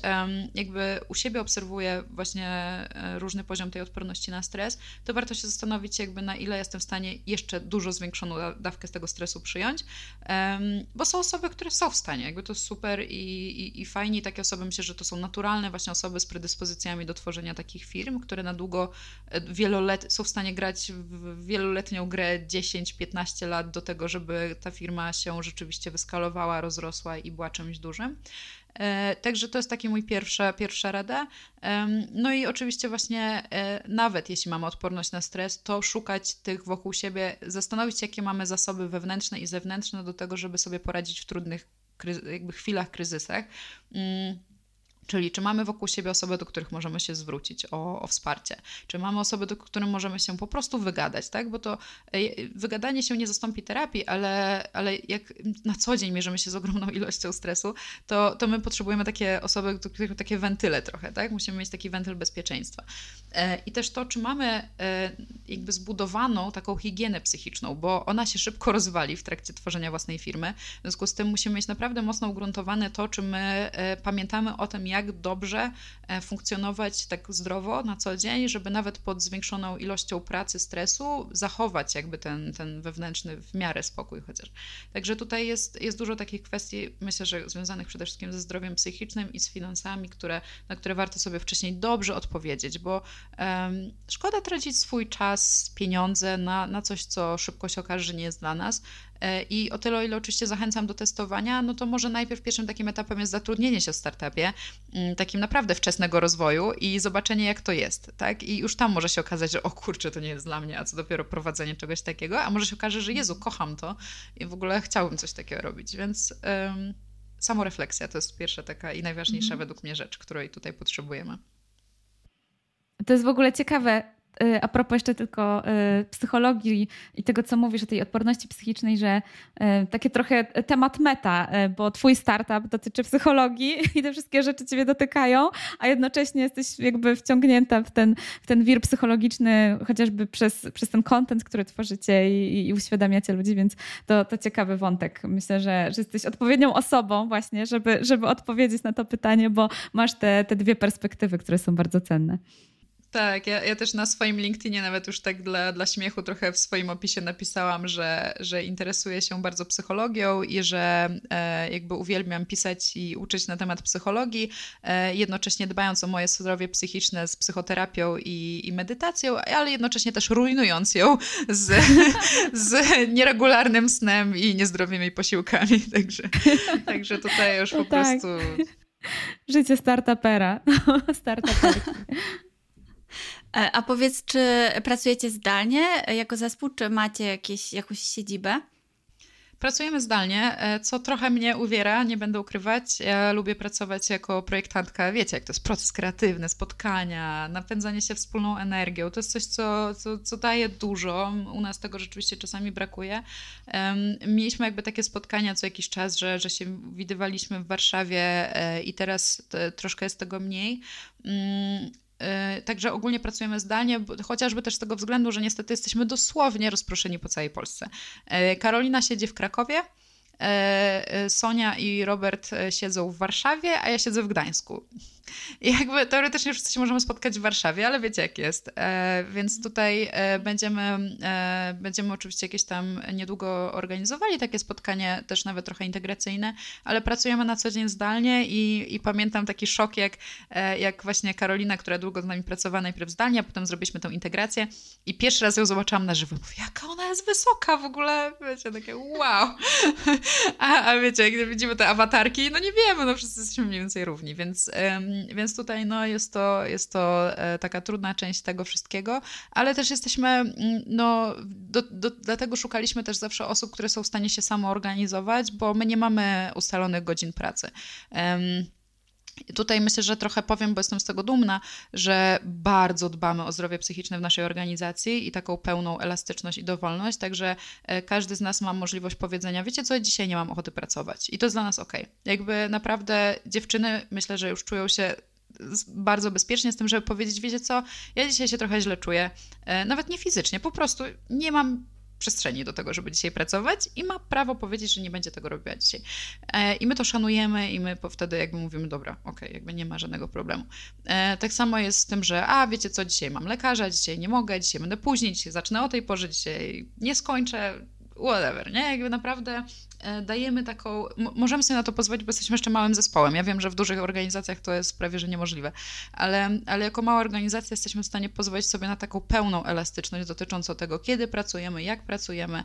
Speaker 3: jakby u siebie obserwuje właśnie e, różny poziom tej odporności na stres, to warto się zastanowić jakby na ile jestem w stanie jeszcze dużo zwiększoną dawkę z tego stresu przyjąć, bo są osoby, które są w stanie, jakby to super i, i, i fajnie, takie osoby myślę, że to są naturalne właśnie osoby z predyspozycjami do tworzenia takich firm, które na długo, e, wielolet, są w stanie grać w wieloletnią grę 10-15 lat do tego, żeby ta firma się rzeczywiście wyskalowała skalowała, rozrosła i była czymś dużym. E, także to jest taki mój pierwsza, pierwsza rada. No i oczywiście właśnie e, nawet jeśli mamy odporność na stres, to szukać tych wokół siebie, zastanowić się, jakie mamy zasoby wewnętrzne i zewnętrzne do tego, żeby sobie poradzić w trudnych jakby chwilach, kryzysach. Czyli czy mamy wokół siebie osoby, do których możemy się zwrócić o, o, wsparcie, czy mamy osoby, do których możemy się po prostu wygadać, tak? Bo to e, wygadanie się nie zastąpi terapii, ale, ale jak na co dzień mierzymy się z ogromną ilością stresu, to, to my potrzebujemy takie osoby, do których takie wentyle trochę, tak? Musimy mieć taki wentyl bezpieczeństwa. E, I też to, czy mamy e, jakby zbudowaną taką higienę psychiczną, bo ona się szybko rozwali w trakcie tworzenia własnej firmy. W związku z tym musimy mieć naprawdę mocno ugruntowane to, czy my pamiętamy o tym, jak jak dobrze e, funkcjonować tak zdrowo na co dzień, żeby nawet pod zwiększoną ilością pracy, stresu zachować jakby ten, ten wewnętrzny w miarę spokój chociaż. Także tutaj jest, jest dużo takich kwestii, myślę, że związanych przede wszystkim ze zdrowiem psychicznym i z finansami, które, na które warto sobie wcześniej dobrze odpowiedzieć, bo um, szkoda tracić swój czas pieniądze na, na coś, co szybko się okaże, że nie jest dla nas. E, I o tyle, o ile oczywiście zachęcam do testowania, no to może najpierw pierwszym takim etapem jest zatrudnienie się w startupie, mm, takim naprawdę wczesnego rozwoju i zobaczenie, jak to jest, tak? I już tam może się okazać, że o kurczę, to nie jest dla mnie, a co dopiero prowadzenie czegoś takiego, a może się okaże, że Jezu, kocham to i w ogóle chciałbym coś takiego robić, więc um, samorefleksja to jest pierwsza taka i najważniejsza mhm. według mnie rzecz, której tutaj potrzebujemy.
Speaker 2: To jest w ogóle ciekawe, a propos jeszcze tylko y, psychologii i tego, co mówisz o tej odporności psychicznej, że y, takie trochę temat meta, bo twój startup dotyczy psychologii i te wszystkie rzeczy ciebie dotykają, a jednocześnie jesteś jakby wciągnięta w ten, w ten wir psychologiczny, chociażby przez, przez ten content, który tworzycie i, i uświadamiacie ludzi, więc to, to ciekawy wątek. Myślę, że, że jesteś odpowiednią osobą właśnie, żeby, żeby odpowiedzieć na to pytanie, bo masz te, te dwie perspektywy, które są bardzo cenne.
Speaker 3: Tak, ja, ja też na swoim LinkedInie nawet już tak dla, dla śmiechu trochę w swoim opisie napisałam, że, że interesuję się bardzo psychologią i że e, jakby uwielbiam pisać i uczyć na temat psychologii, e, jednocześnie dbając o moje zdrowie psychiczne z psychoterapią i, i medytacją, ale jednocześnie też rujnując ją z, z nieregularnym snem i niezdrowymi posiłkami. Także, także tutaj już po tak. prostu...
Speaker 2: Życie startupera. Startuperki.
Speaker 1: E, a powiedz, czy pracujecie zdalnie jako zespół, czy macie jakieś, jakąś siedzibę?
Speaker 3: Pracujemy zdalnie, e, co trochę mnie uwiera, nie będę ukrywać. Ja lubię pracować jako projektantka. Wiecie, jak to jest proces kreatywny, spotkania, napędzanie się wspólną energią. To jest coś, co, co, co daje dużo. U nas tego rzeczywiście czasami brakuje. Mieliśmy jakby takie spotkania co jakiś czas, że, że się widywaliśmy w Warszawie e, i teraz troszkę jest tego mniej. E, także ogólnie pracujemy zdalnie, chociażby też z tego względu, że niestety jesteśmy dosłownie rozproszeni po całej Polsce. E, Karolina siedzi w Krakowie, e, Sonia i Robert siedzą w Warszawie, a ja siedzę w Gdańsku. I jakby teoretycznie wszyscy się możemy spotkać w Warszawie, ale wiecie jak jest. E, więc tutaj e, będziemy, e, będziemy oczywiście jakieś tam niedługo organizowali takie spotkanie, też nawet trochę integracyjne, ale pracujemy na co dzień zdalnie i, i pamiętam taki szok, jak, e, jak właśnie Karolina, która długo z nami pracowała najpierw zdalnie, a potem zrobiliśmy tą integrację i pierwszy raz ją zobaczyłam na żywo. Mówię, jaka ona jest wysoka w ogóle, wiecie, takie wow. A, a wiecie, jak widzimy te awatarki, no nie wiemy, no wszyscy jesteśmy mniej więcej równi, więc więc tutaj no, jest, to, jest to e, taka trudna część tego wszystkiego, ale też jesteśmy, mm, no, do, do, dlatego szukaliśmy też zawsze osób, które są w stanie się samoorganizować, bo my nie mamy ustalonych godzin pracy. Um, Tutaj myślę, że trochę powiem, bo jestem z tego dumna, że bardzo dbamy o zdrowie psychiczne w naszej organizacji i taką pełną elastyczność i dowolność, także e, każdy z nas ma możliwość powiedzenia, wiecie co, dzisiaj nie mam ochoty pracować i to jest dla nas ok. Jakby naprawdę dziewczyny myślę, że już czują się bardzo bezpiecznie z tym, żeby powiedzieć, wiecie co, ja dzisiaj się trochę źle czuję, e, nawet nie fizycznie, po prostu nie mam przestrzeni do tego, żeby dzisiaj pracować i ma prawo powiedzieć, że nie będzie tego robiła dzisiaj. E, I my to szanujemy i my wtedy jakby mówimy, dobra, okej, okay, jakby nie ma żadnego problemu. E, tak samo jest z tym, że a wiecie co, dzisiaj mam lekarza, dzisiaj nie mogę, dzisiaj będę później, dzisiaj zacznę o tej porze, dzisiaj nie skończę, whatever, nie? Jakby naprawdę dajemy taką, możemy sobie na to pozwolić, bo jesteśmy jeszcze małym zespołem. Ja wiem, że w dużych organizacjach to jest prawie, że niemożliwe, ale, ale jako mała organizacja jesteśmy w stanie pozwolić sobie na taką pełną elastyczność dotyczącą tego, kiedy pracujemy, jak pracujemy.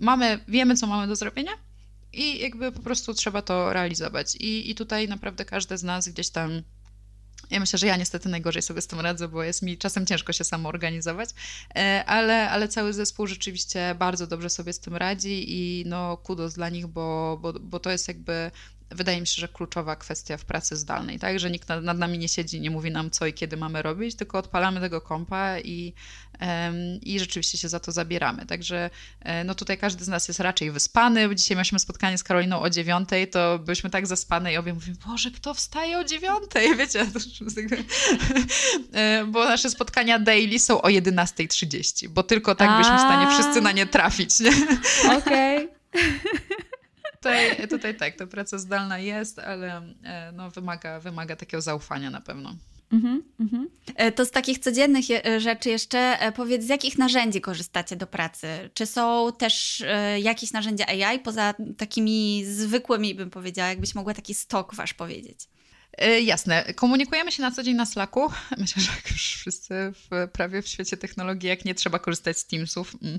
Speaker 3: Mamy, wiemy, co mamy do zrobienia i jakby po prostu trzeba to realizować. I, i tutaj naprawdę każdy z nas gdzieś tam ja myślę, że ja niestety najgorzej sobie z tym radzę, bo jest mi czasem ciężko się samoorganizować, e, ale, ale cały zespół rzeczywiście bardzo dobrze sobie z tym radzi i no kudos dla nich, bo, bo, bo to jest jakby wydaje mi się, że kluczowa kwestia w pracy zdalnej, tak? Że nikt nad, nad nami nie siedzi, nie mówi nam co i kiedy mamy robić, tylko odpalamy tego kompa i, i rzeczywiście się za to zabieramy. Także e, no tutaj każdy z nas jest raczej wyspany. Dzisiaj mieliśmy spotkanie z Karoliną o dziewiątej, to byliśmy tak zaspane i obie mówimy, Boże, kto wstaje o dziewiątej? Wiecie, e, bo nasze spotkania daily są o 11.30, bo tylko tak byliśmy w stanie wszyscy na nie trafić.
Speaker 2: Okej.
Speaker 3: Tutaj, tutaj tak, ta praca zdalna jest, ale e, no, wymaga, wymaga takiego zaufania na pewno. Mm
Speaker 1: -hmm. To z takich codziennych e, rzeczy jeszcze powiedz, z jakich narzędzi korzystacie do pracy? Czy są też jakieś narzędzia AI poza takimi zwykłymi, bym powiedziała, jakbyś mogła taki stok wasz powiedzieć?
Speaker 3: E, jasne. Komunikujemy się na co dzień na Slacku. Myślę, że jak już wszyscy w, prawie w świecie technologii, jak nie trzeba korzystać z Teamsów. Mm.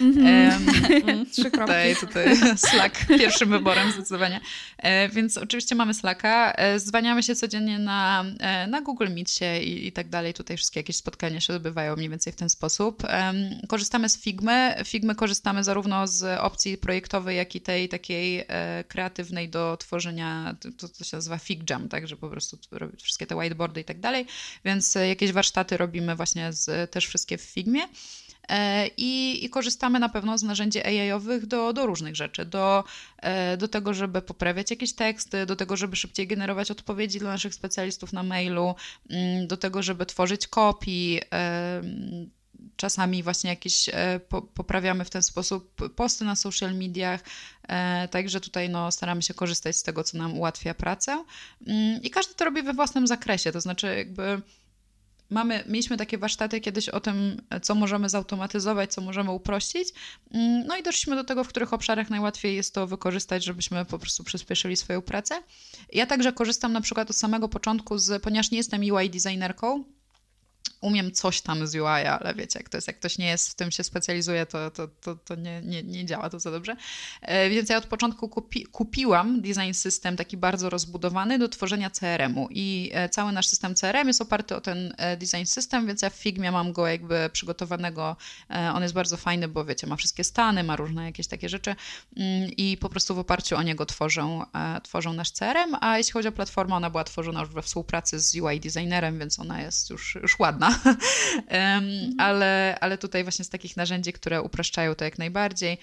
Speaker 3: Mm-hmm. Trzy kropki. Tutaj, tutaj Slack pierwszym wyborem zdecydowanie. E, więc oczywiście mamy Slacka. E, zwaniamy się codziennie na, e, na Google Meet i, i tak dalej. Tutaj wszystkie jakieś spotkania się odbywają mniej więcej w ten sposób. Korzystamy z Figmy. Figmy korzystamy zarówno z opcji projektowej, jak i tej takiej e, kreatywnej do tworzenia, to, to się nazywa FigJam, tak, że po prostu robić wszystkie te whiteboardy i tak dalej, więc e, jakieś warsztaty robimy właśnie z, też wszystkie w Figmie. E, I, I, korzystamy na pewno z narzędzi AI-owych do, do różnych rzeczy, do, e, do tego, żeby poprawiać jakieś teksty, do tego, żeby szybciej generować odpowiedzi dla naszych specjalistów na mailu, mm, do tego, żeby tworzyć kopii, czasami właśnie jakieś poprawiamy w ten sposób posty na social mediach, E, także tutaj no, staramy się korzystać z tego, co nam ułatwia pracę. Mm, I każdy to robi we własnym zakresie, to znaczy jakby mamy, mieliśmy takie warsztaty kiedyś o tym, co możemy zautomatyzować, co możemy uprościć. Mm, no i doszliśmy do tego, w których obszarach najłatwiej jest to wykorzystać, żebyśmy po prostu przyspieszyli swoją pracę. Ja także korzystam na przykład od samego początku, z, ponieważ nie jestem UI designerką, umiem coś tam z UI, ale wiecie, jak to jest, jak ktoś nie jest, w tym się specjalizuje, to, to, to, to nie, nie, nie działa to za dobrze. E, więc ja od początku kupi, kupiłam design system taki bardzo rozbudowany do tworzenia CRM-u i e, cały nasz system CRM jest oparty o ten e, design system, więc ja w Figmie mam go jakby przygotowanego, on jest bardzo fajny, bo wiecie, ma wszystkie stany, ma różne jakieś takie rzeczy mm, i po prostu w oparciu o niego tworzą, tworzą nasz CRM, a jeśli chodzi o platformę, ona była tworzona już we współpracy z UI designerem, więc ona jest już, już ładna um, ale, ale tutaj właśnie z takich narzędzi, które upraszczają to jak najbardziej.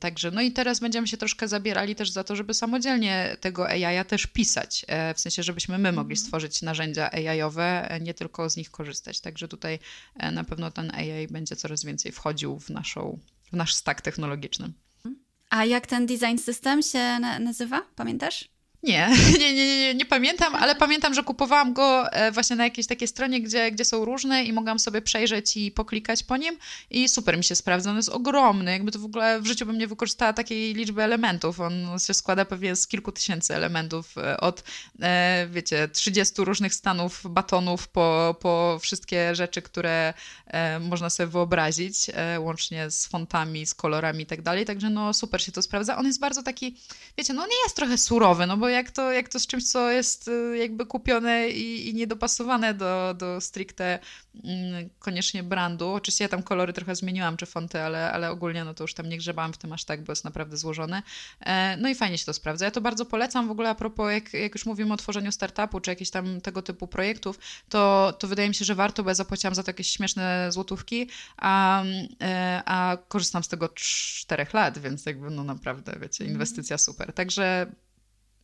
Speaker 3: Także no i teraz będziemy się troszkę zabierali też za to, żeby samodzielnie tego AI też pisać, e, w sensie, żebyśmy my mogli mhm. stworzyć narzędzia AI-owe, e, nie tylko z nich korzystać. Także tutaj e, na pewno ten AI będzie coraz więcej wchodził w, naszą, w nasz stack technologiczny.
Speaker 1: A jak ten design system się nazywa? Pamiętasz?
Speaker 3: Nie, nie, nie, nie, nie pamiętam, ale pamiętam, że kupowałam go e, właśnie na jakiejś takiej stronie, gdzie, gdzie są różne i mogłam sobie przejrzeć i poklikać po nim i super mi się sprawdza. On jest ogromny, jakby to w ogóle w życiu bym nie wykorzystała takiej liczby elementów. On się składa pewnie z kilku tysięcy elementów, e, od e, wiecie, 30 różnych stanów batonów po, po wszystkie rzeczy, które można sobie wyobrazić, łącznie z fontami, z kolorami i tak dalej. Także no super się to sprawdza. On jest bardzo taki, wiecie, no nie jest trochę surowy, no bo jak to, jak to z czymś, co jest y, jakby kupione i, i niedopasowane do, do stricte mm, koniecznie brandu. Oczywiście ja tam kolory trochę zmieniłam, czy fonty, ale, ale ogólnie no to już tam nie grzebałam w tym aż tak, bo jest naprawdę złożone. E, no i fajnie się to sprawdza. Ja to bardzo polecam w ogóle a propos, jak, jak już mówimy o tworzeniu startupu, czy jakichś tam tego typu projektów, to, to wydaje mi się, że warto, bo ja zapłaciłam za to jakieś śmieszne złotówki, a, e, a korzystam z tego czterech lat, więc jakby no naprawdę, wiecie, inwestycja super. Także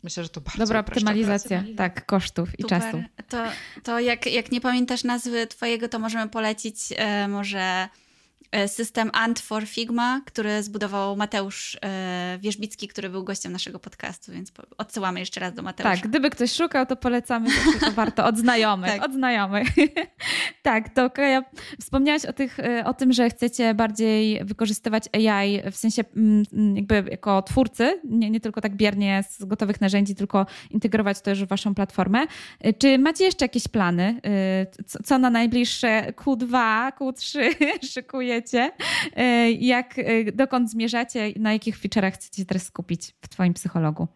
Speaker 3: Myślę, że to bardzo
Speaker 2: Dobra optymalizacja, tak, kosztów Super. i czasu.
Speaker 1: To, to jak, jak nie pamiętasz nazwy twojego, to możemy polecić e, może system Ant for Figma, który zbudował Mateusz e, Wierzbicki, który był gościem naszego podcastu, więc odsyłamy jeszcze raz do Mateusza.
Speaker 2: Tak, gdyby ktoś szukał, to polecamy, to warto od znajomych, tak. od znajomych. tak, to ja wspomniałaś o, tych, e, o tym, że chcecie bardziej wykorzystywać AI w sensie mm, mm, jakby jako twórcy, nie, nie tylko tak biernie z gotowych narzędzi, tylko integrować to już w waszą platformę. Czy macie jeszcze jakieś plany? Co na najbliższe Q2, Q3 szykuje E, jak, e, dokąd zmierzacie, na jakich feature'ach chcecie teraz skupić w Twoim psychologu?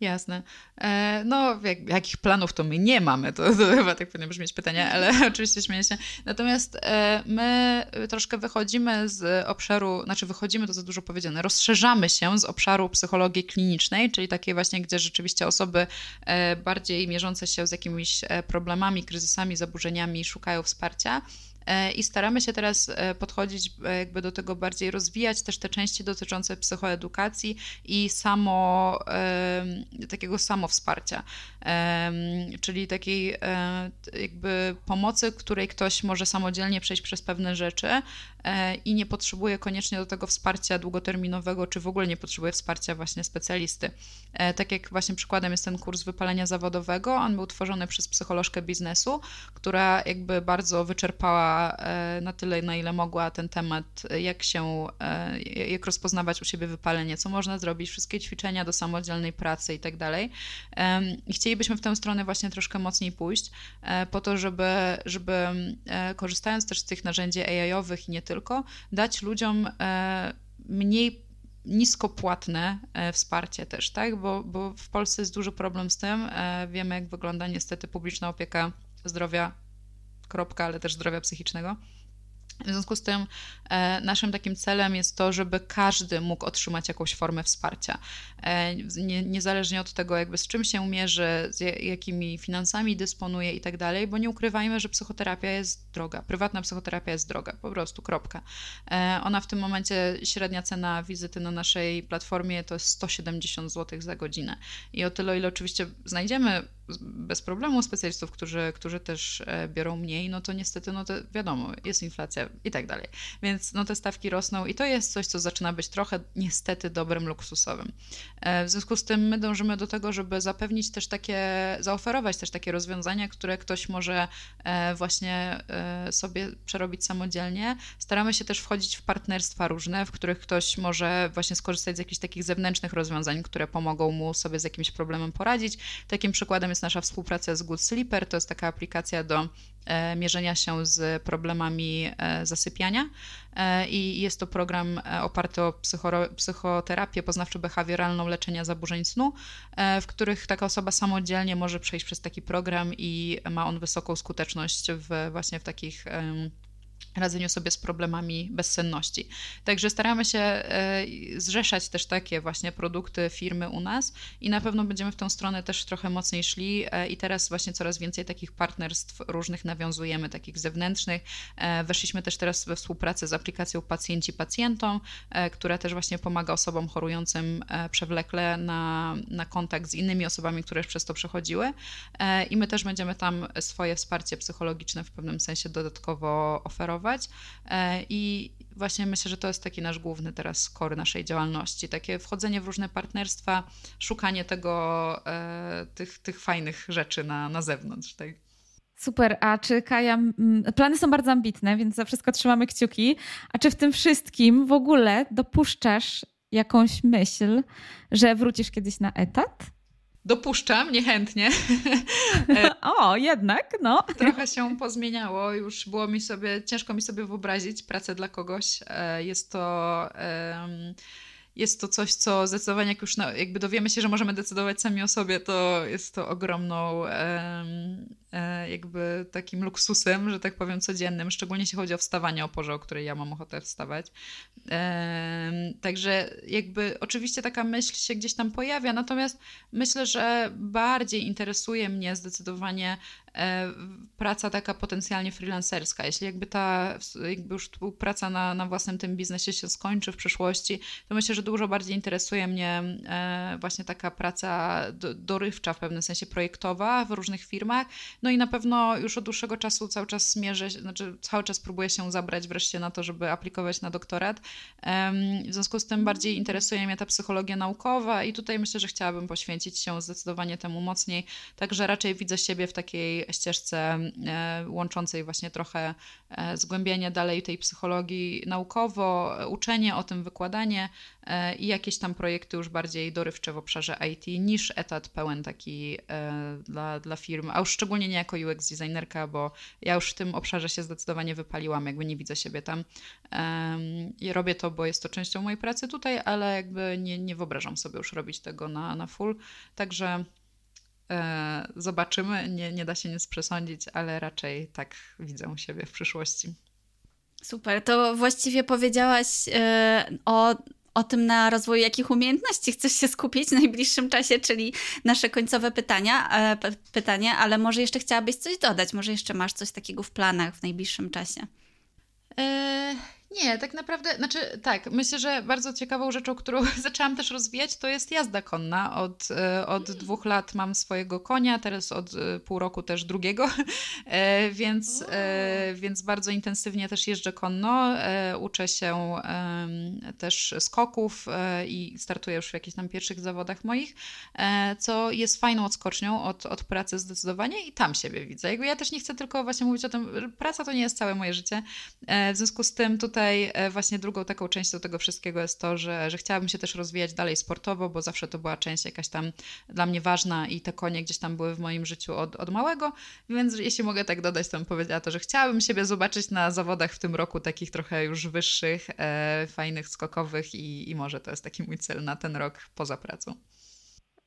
Speaker 3: Jasne. E, no, jak, jakich planów to my nie mamy, to, to chyba tak powinno brzmieć pytanie, ale oczywiście śmieję się. Natomiast my troszkę wychodzimy z obszaru, znaczy wychodzimy, to za dużo powiedziane, rozszerzamy się z obszaru psychologii klinicznej, czyli takiej właśnie, gdzie rzeczywiście osoby bardziej mierzące się z jakimiś problemami, kryzysami, zaburzeniami szukają wsparcia. E, i staramy się teraz e, podchodzić e, jakby do tego bardziej, rozwijać też te części dotyczące psychoedukacji i samo, takiego samowsparcia, czyli takiej jakby pomocy, której ktoś może samodzielnie przejść przez pewne rzeczy i nie potrzebuje koniecznie do tego wsparcia długoterminowego, czy w ogóle nie potrzebuje wsparcia właśnie specjalisty. Tak jak właśnie przykładem jest ten kurs wypalenia zawodowego, on był tworzony przez psycholożkę biznesu, która jakby bardzo wyczerpała badała na tyle, na ile mogła ten temat, jak się, jak rozpoznawać u siebie wypalenie, co można zrobić, wszystkie ćwiczenia do samodzielnej pracy i tak dalej. I chcielibyśmy w tę stronę właśnie troszkę mocniej pójść, po to, żeby, żeby korzystając też z tych narzędzi AI-owych i nie tylko, dać ludziom mniej niskopłatne e, wsparcie też, tak? Bo, bo w Polsce jest duży problem z tym. E, wiemy, jak wygląda niestety publiczna opieka zdrowia, kropka, ale też zdrowia psychicznego. W związku z tym e, naszym takim celem jest to, żeby każdy mógł otrzymać jakąś formę wsparcia. E, nie, niezależnie od tego, jakby z czym się mierzy, z jakimi finansami dysponuje i tak dalej, bo nie ukrywajmy, że psychoterapia jest droga. Prywatna psychoterapia jest droga, po prostu, kropka. E, ona w tym momencie, średnia cena wizyty na naszej platformie to jest 170 zł za godzinę. I o tyle, ile oczywiście znajdziemy bez problemu specjalistów, którzy, którzy też e, biorą mniej, no to niestety, no to wiadomo, jest inflacja i tak dalej. Więc no te stawki rosną i to jest coś, co zaczyna być trochę niestety dobrym luksusowym. E, w związku z tym my dążymy do tego, żeby zapewnić też takie, zaoferować też takie rozwiązania, które ktoś może e, właśnie sobie przerobić samodzielnie. Staramy się też wchodzić w partnerstwa różne, w których ktoś może właśnie skorzystać z jakichś takich zewnętrznych rozwiązań, które pomogą mu sobie z jakimś problemem poradzić. Takim przykładem jest jest nasza współpraca z Good Sleeper. To jest taka aplikacja do e, mierzenia się z problemami e, zasypiania e, i jest to program oparty o psychoterapię poznawczo-behawioralną leczenia zaburzeń snu, w których taka osoba samodzielnie może przejść przez taki program i ma on wysoką skuteczność w, właśnie w takich radzeniu sobie z problemami bezsenności. Także staramy się e, zrzeszać też takie właśnie produkty firmy u nas i na pewno będziemy w tą stronę też trochę mocniej szli e, i teraz właśnie coraz więcej takich partnerstw różnych nawiązujemy, takich zewnętrznych. E, weszliśmy też teraz we współpracę z aplikacją Pacjenci Pacjentom, która też właśnie pomaga osobom chorującym przewlekle na, na kontakt z innymi osobami, które już przez to przechodziły i my też będziemy tam swoje wsparcie psychologiczne w pewnym sensie dodatkowo oferować E, I właśnie myślę, że to jest taki nasz główny teraz core naszej działalności. Takie wchodzenie w różne partnerstwa, szukanie tego, e, tych, tych fajnych rzeczy na, na zewnątrz. Tak?
Speaker 2: Super, a czy Kaja, plany są bardzo ambitne, więc za wszystko trzymamy kciuki. A czy w tym wszystkim w ogóle dopuszczasz jakąś myśl, że wrócisz kiedyś na etat?
Speaker 3: Dopuszczam, niechętnie.
Speaker 2: o, jednak, no.
Speaker 3: Trochę się pozmieniało, już było mi sobie, ciężko mi sobie wyobrazić pracę dla kogoś. E, jest to... Jest to coś, co zdecydowanie, jak już jakby dowiemy się, że możemy decydować sami o sobie, to jest to ogromną E, jakby takim luksusem, że tak powiem, codziennym, szczególnie jeśli chodzi o wstawanie o porze, o której ja mam ochotę wstawać. Także jakby oczywiście taka myśl się gdzieś tam pojawia, natomiast myślę, że bardziej interesuje mnie zdecydowanie e, praca taka potencjalnie freelancerska. Jeśli jakby ta jakby już praca na, na własnym tym biznesie się skończy w przyszłości, to myślę, że dużo bardziej interesuje mnie e, właśnie taka praca dorywcza, w pewnym sensie projektowa w różnych firmach, no i na pewno już od dłuższego czasu cały czas smierzę, znaczy cały czas próbuję się zabrać wreszcie na to, żeby aplikować na doktorat. W związku z tym bardziej interesuje mnie ta psychologia naukowa i tutaj myślę, że chciałabym poświęcić się zdecydowanie temu mocniej. Także raczej widzę siebie w takiej ścieżce e, łączącej właśnie trochę e, zgłębienie dalej tej psychologii naukowo, uczenie o tym, wykładanie e, i jakieś tam projekty już bardziej dorywcze w obszarze IT niż etat pełen taki dla, dla firm, a już szczególnie nie jako UX designerka, bo ja już w tym obszarze się zdecydowanie wypaliłam, jakby nie widzę siebie tam. I robię to, bo jest to częścią mojej pracy tutaj, ale jakby nie, nie wyobrażam sobie już robić tego na, na full. Także zobaczymy, nie, nie da się nic przesądzić, ale raczej tak widzę siebie w przyszłości.
Speaker 1: Super, to właściwie powiedziałaś e, o o tym, na rozwoju jakich umiejętności chcesz się skupić w najbliższym czasie, czyli nasze końcowe pytania, e, pytanie, ale może jeszcze chciałabyś coś dodać, może jeszcze masz coś takiego w planach w najbliższym czasie?
Speaker 3: Nie, tak naprawdę, znaczy tak, myślę, że bardzo ciekawą rzeczą, którą zaczęłam też rozwijać, to jest jazda konna. Od, e, od dwóch lat mam swojego konia, teraz od e, pół roku też drugiego, e, więc, więc bardzo intensywnie też jeżdżę konno. Uczę się też skoków i startuję już w jakichś tam pierwszych zawodach moich, co jest fajną odskocznią od, od pracy zdecydowanie i tam siebie widzę. Jakby ja też nie chcę tylko właśnie mówić o tym, praca to nie jest całe moje życie. W związku z tym tutaj tutaj e, właśnie drugą taką częścią tego wszystkiego jest to, że, że chciałabym się też rozwijać dalej sportowo, bo zawsze to była część jakaś tam dla mnie ważna i te konie gdzieś tam były w moim życiu od, od małego, więc jeśli mogę tak dodać, to bym powiedziała to, że chciałabym siebie zobaczyć na zawodach w tym roku takich trochę już wyższych, e, fajnych, skokowych i, i może to jest taki mój cel na ten rok poza pracą.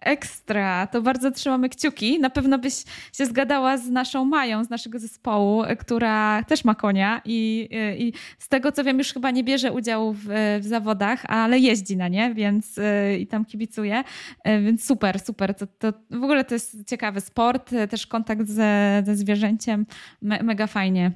Speaker 2: Ekstra, to bardzo trzymamy kciuki. Na pewno byś się zgadała z naszą Mają z naszego zespołu, która też ma konia i, i z tego co wiem już chyba nie bierze udziału w, w zawodach, ale jeździ na nie, więc i tam kibicuje, więc super, super. To, to w ogóle to jest ciekawy sport, też kontakt ze, ze zwierzęciem, me, mega fajnie.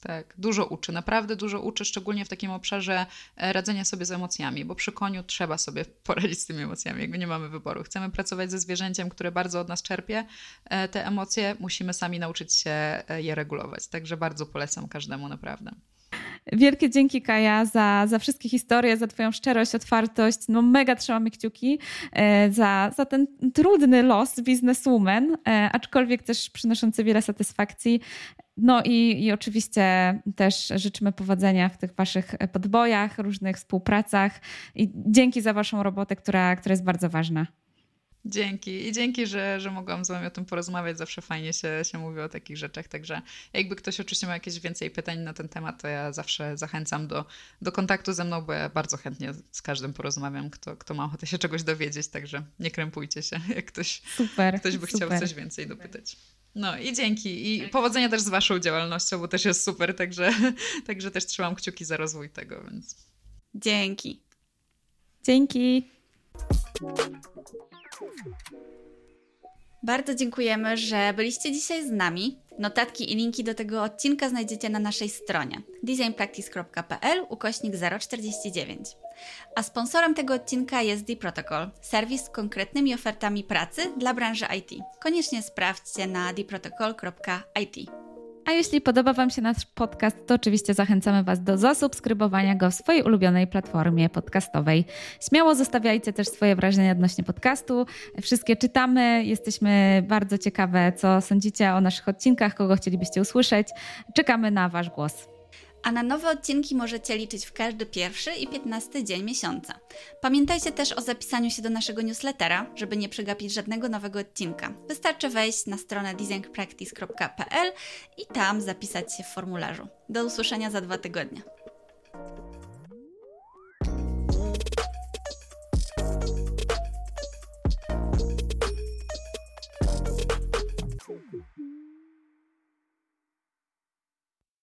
Speaker 3: Tak, dużo uczy, naprawdę dużo uczy, szczególnie w takim obszarze e, radzenia sobie z emocjami, bo przy koniu trzeba sobie poradzić z tymi emocjami, jakby nie mamy wyboru. Chcemy pracować ze zwierzęciem, które bardzo od nas czerpie e, te emocje, musimy sami nauczyć się e, je regulować. Także bardzo polecam każdemu naprawdę.
Speaker 2: Wielkie dzięki Kaja za, za wszystkie historie, za Twoją szczerość, otwartość. No mega trzymamy kciuki za, za ten trudny los bizneswoman, aczkolwiek też przynoszący wiele satysfakcji. No i, i oczywiście też życzymy powodzenia w tych waszych podbojach, różnych współpracach i dzięki za waszą robotę, która, która jest bardzo ważna.
Speaker 3: Dzięki i dzięki, że, że mogłam z Wami o tym porozmawiać. Zawsze fajnie się, się mówi o takich rzeczach. Także jakby ktoś oczywiście ma jakieś więcej pytań na ten temat, to ja zawsze zachęcam do, do kontaktu ze mną, bo ja bardzo chętnie z każdym porozmawiam, kto, kto ma ochotę się czegoś dowiedzieć. Także nie krępujcie się, jak ktoś, super, ktoś by super. chciał coś więcej dopytać. No i dzięki. I powodzenia też z Waszą działalnością, bo też jest super, także, także też trzymam kciuki za rozwój tego, więc.
Speaker 1: Dzięki.
Speaker 2: Dzięki.
Speaker 1: Bardzo dziękujemy, że byliście dzisiaj z nami. Notatki i linki do tego odcinka znajdziecie na naszej stronie designpractice.pl ukośnik 049. A sponsorem tego odcinka jest The Protocol, serwis z konkretnymi ofertami pracy dla branży IT. Koniecznie sprawdźcie na theprotocol.it.
Speaker 2: A jeśli podoba Wam się nasz podcast, to oczywiście zachęcamy Was do zasubskrybowania go w swojej ulubionej platformie podcastowej. Śmiało zostawiajcie też swoje wrażenia odnośnie podcastu. Wszystkie czytamy, jesteśmy bardzo ciekawe, co sądzicie o naszych odcinkach, kogo chcielibyście usłyszeć. Czekamy na Wasz głos
Speaker 1: a na nowe odcinki możecie liczyć w każdy pierwszy i piętnasty dzień miesiąca. Pamiętajcie też o zapisaniu się do naszego newslettera, żeby nie przegapić żadnego nowego odcinka. Wystarczy wejść na stronę designpractice.pl i tam zapisać się w formularzu. Do usłyszenia za dwa tygodnie.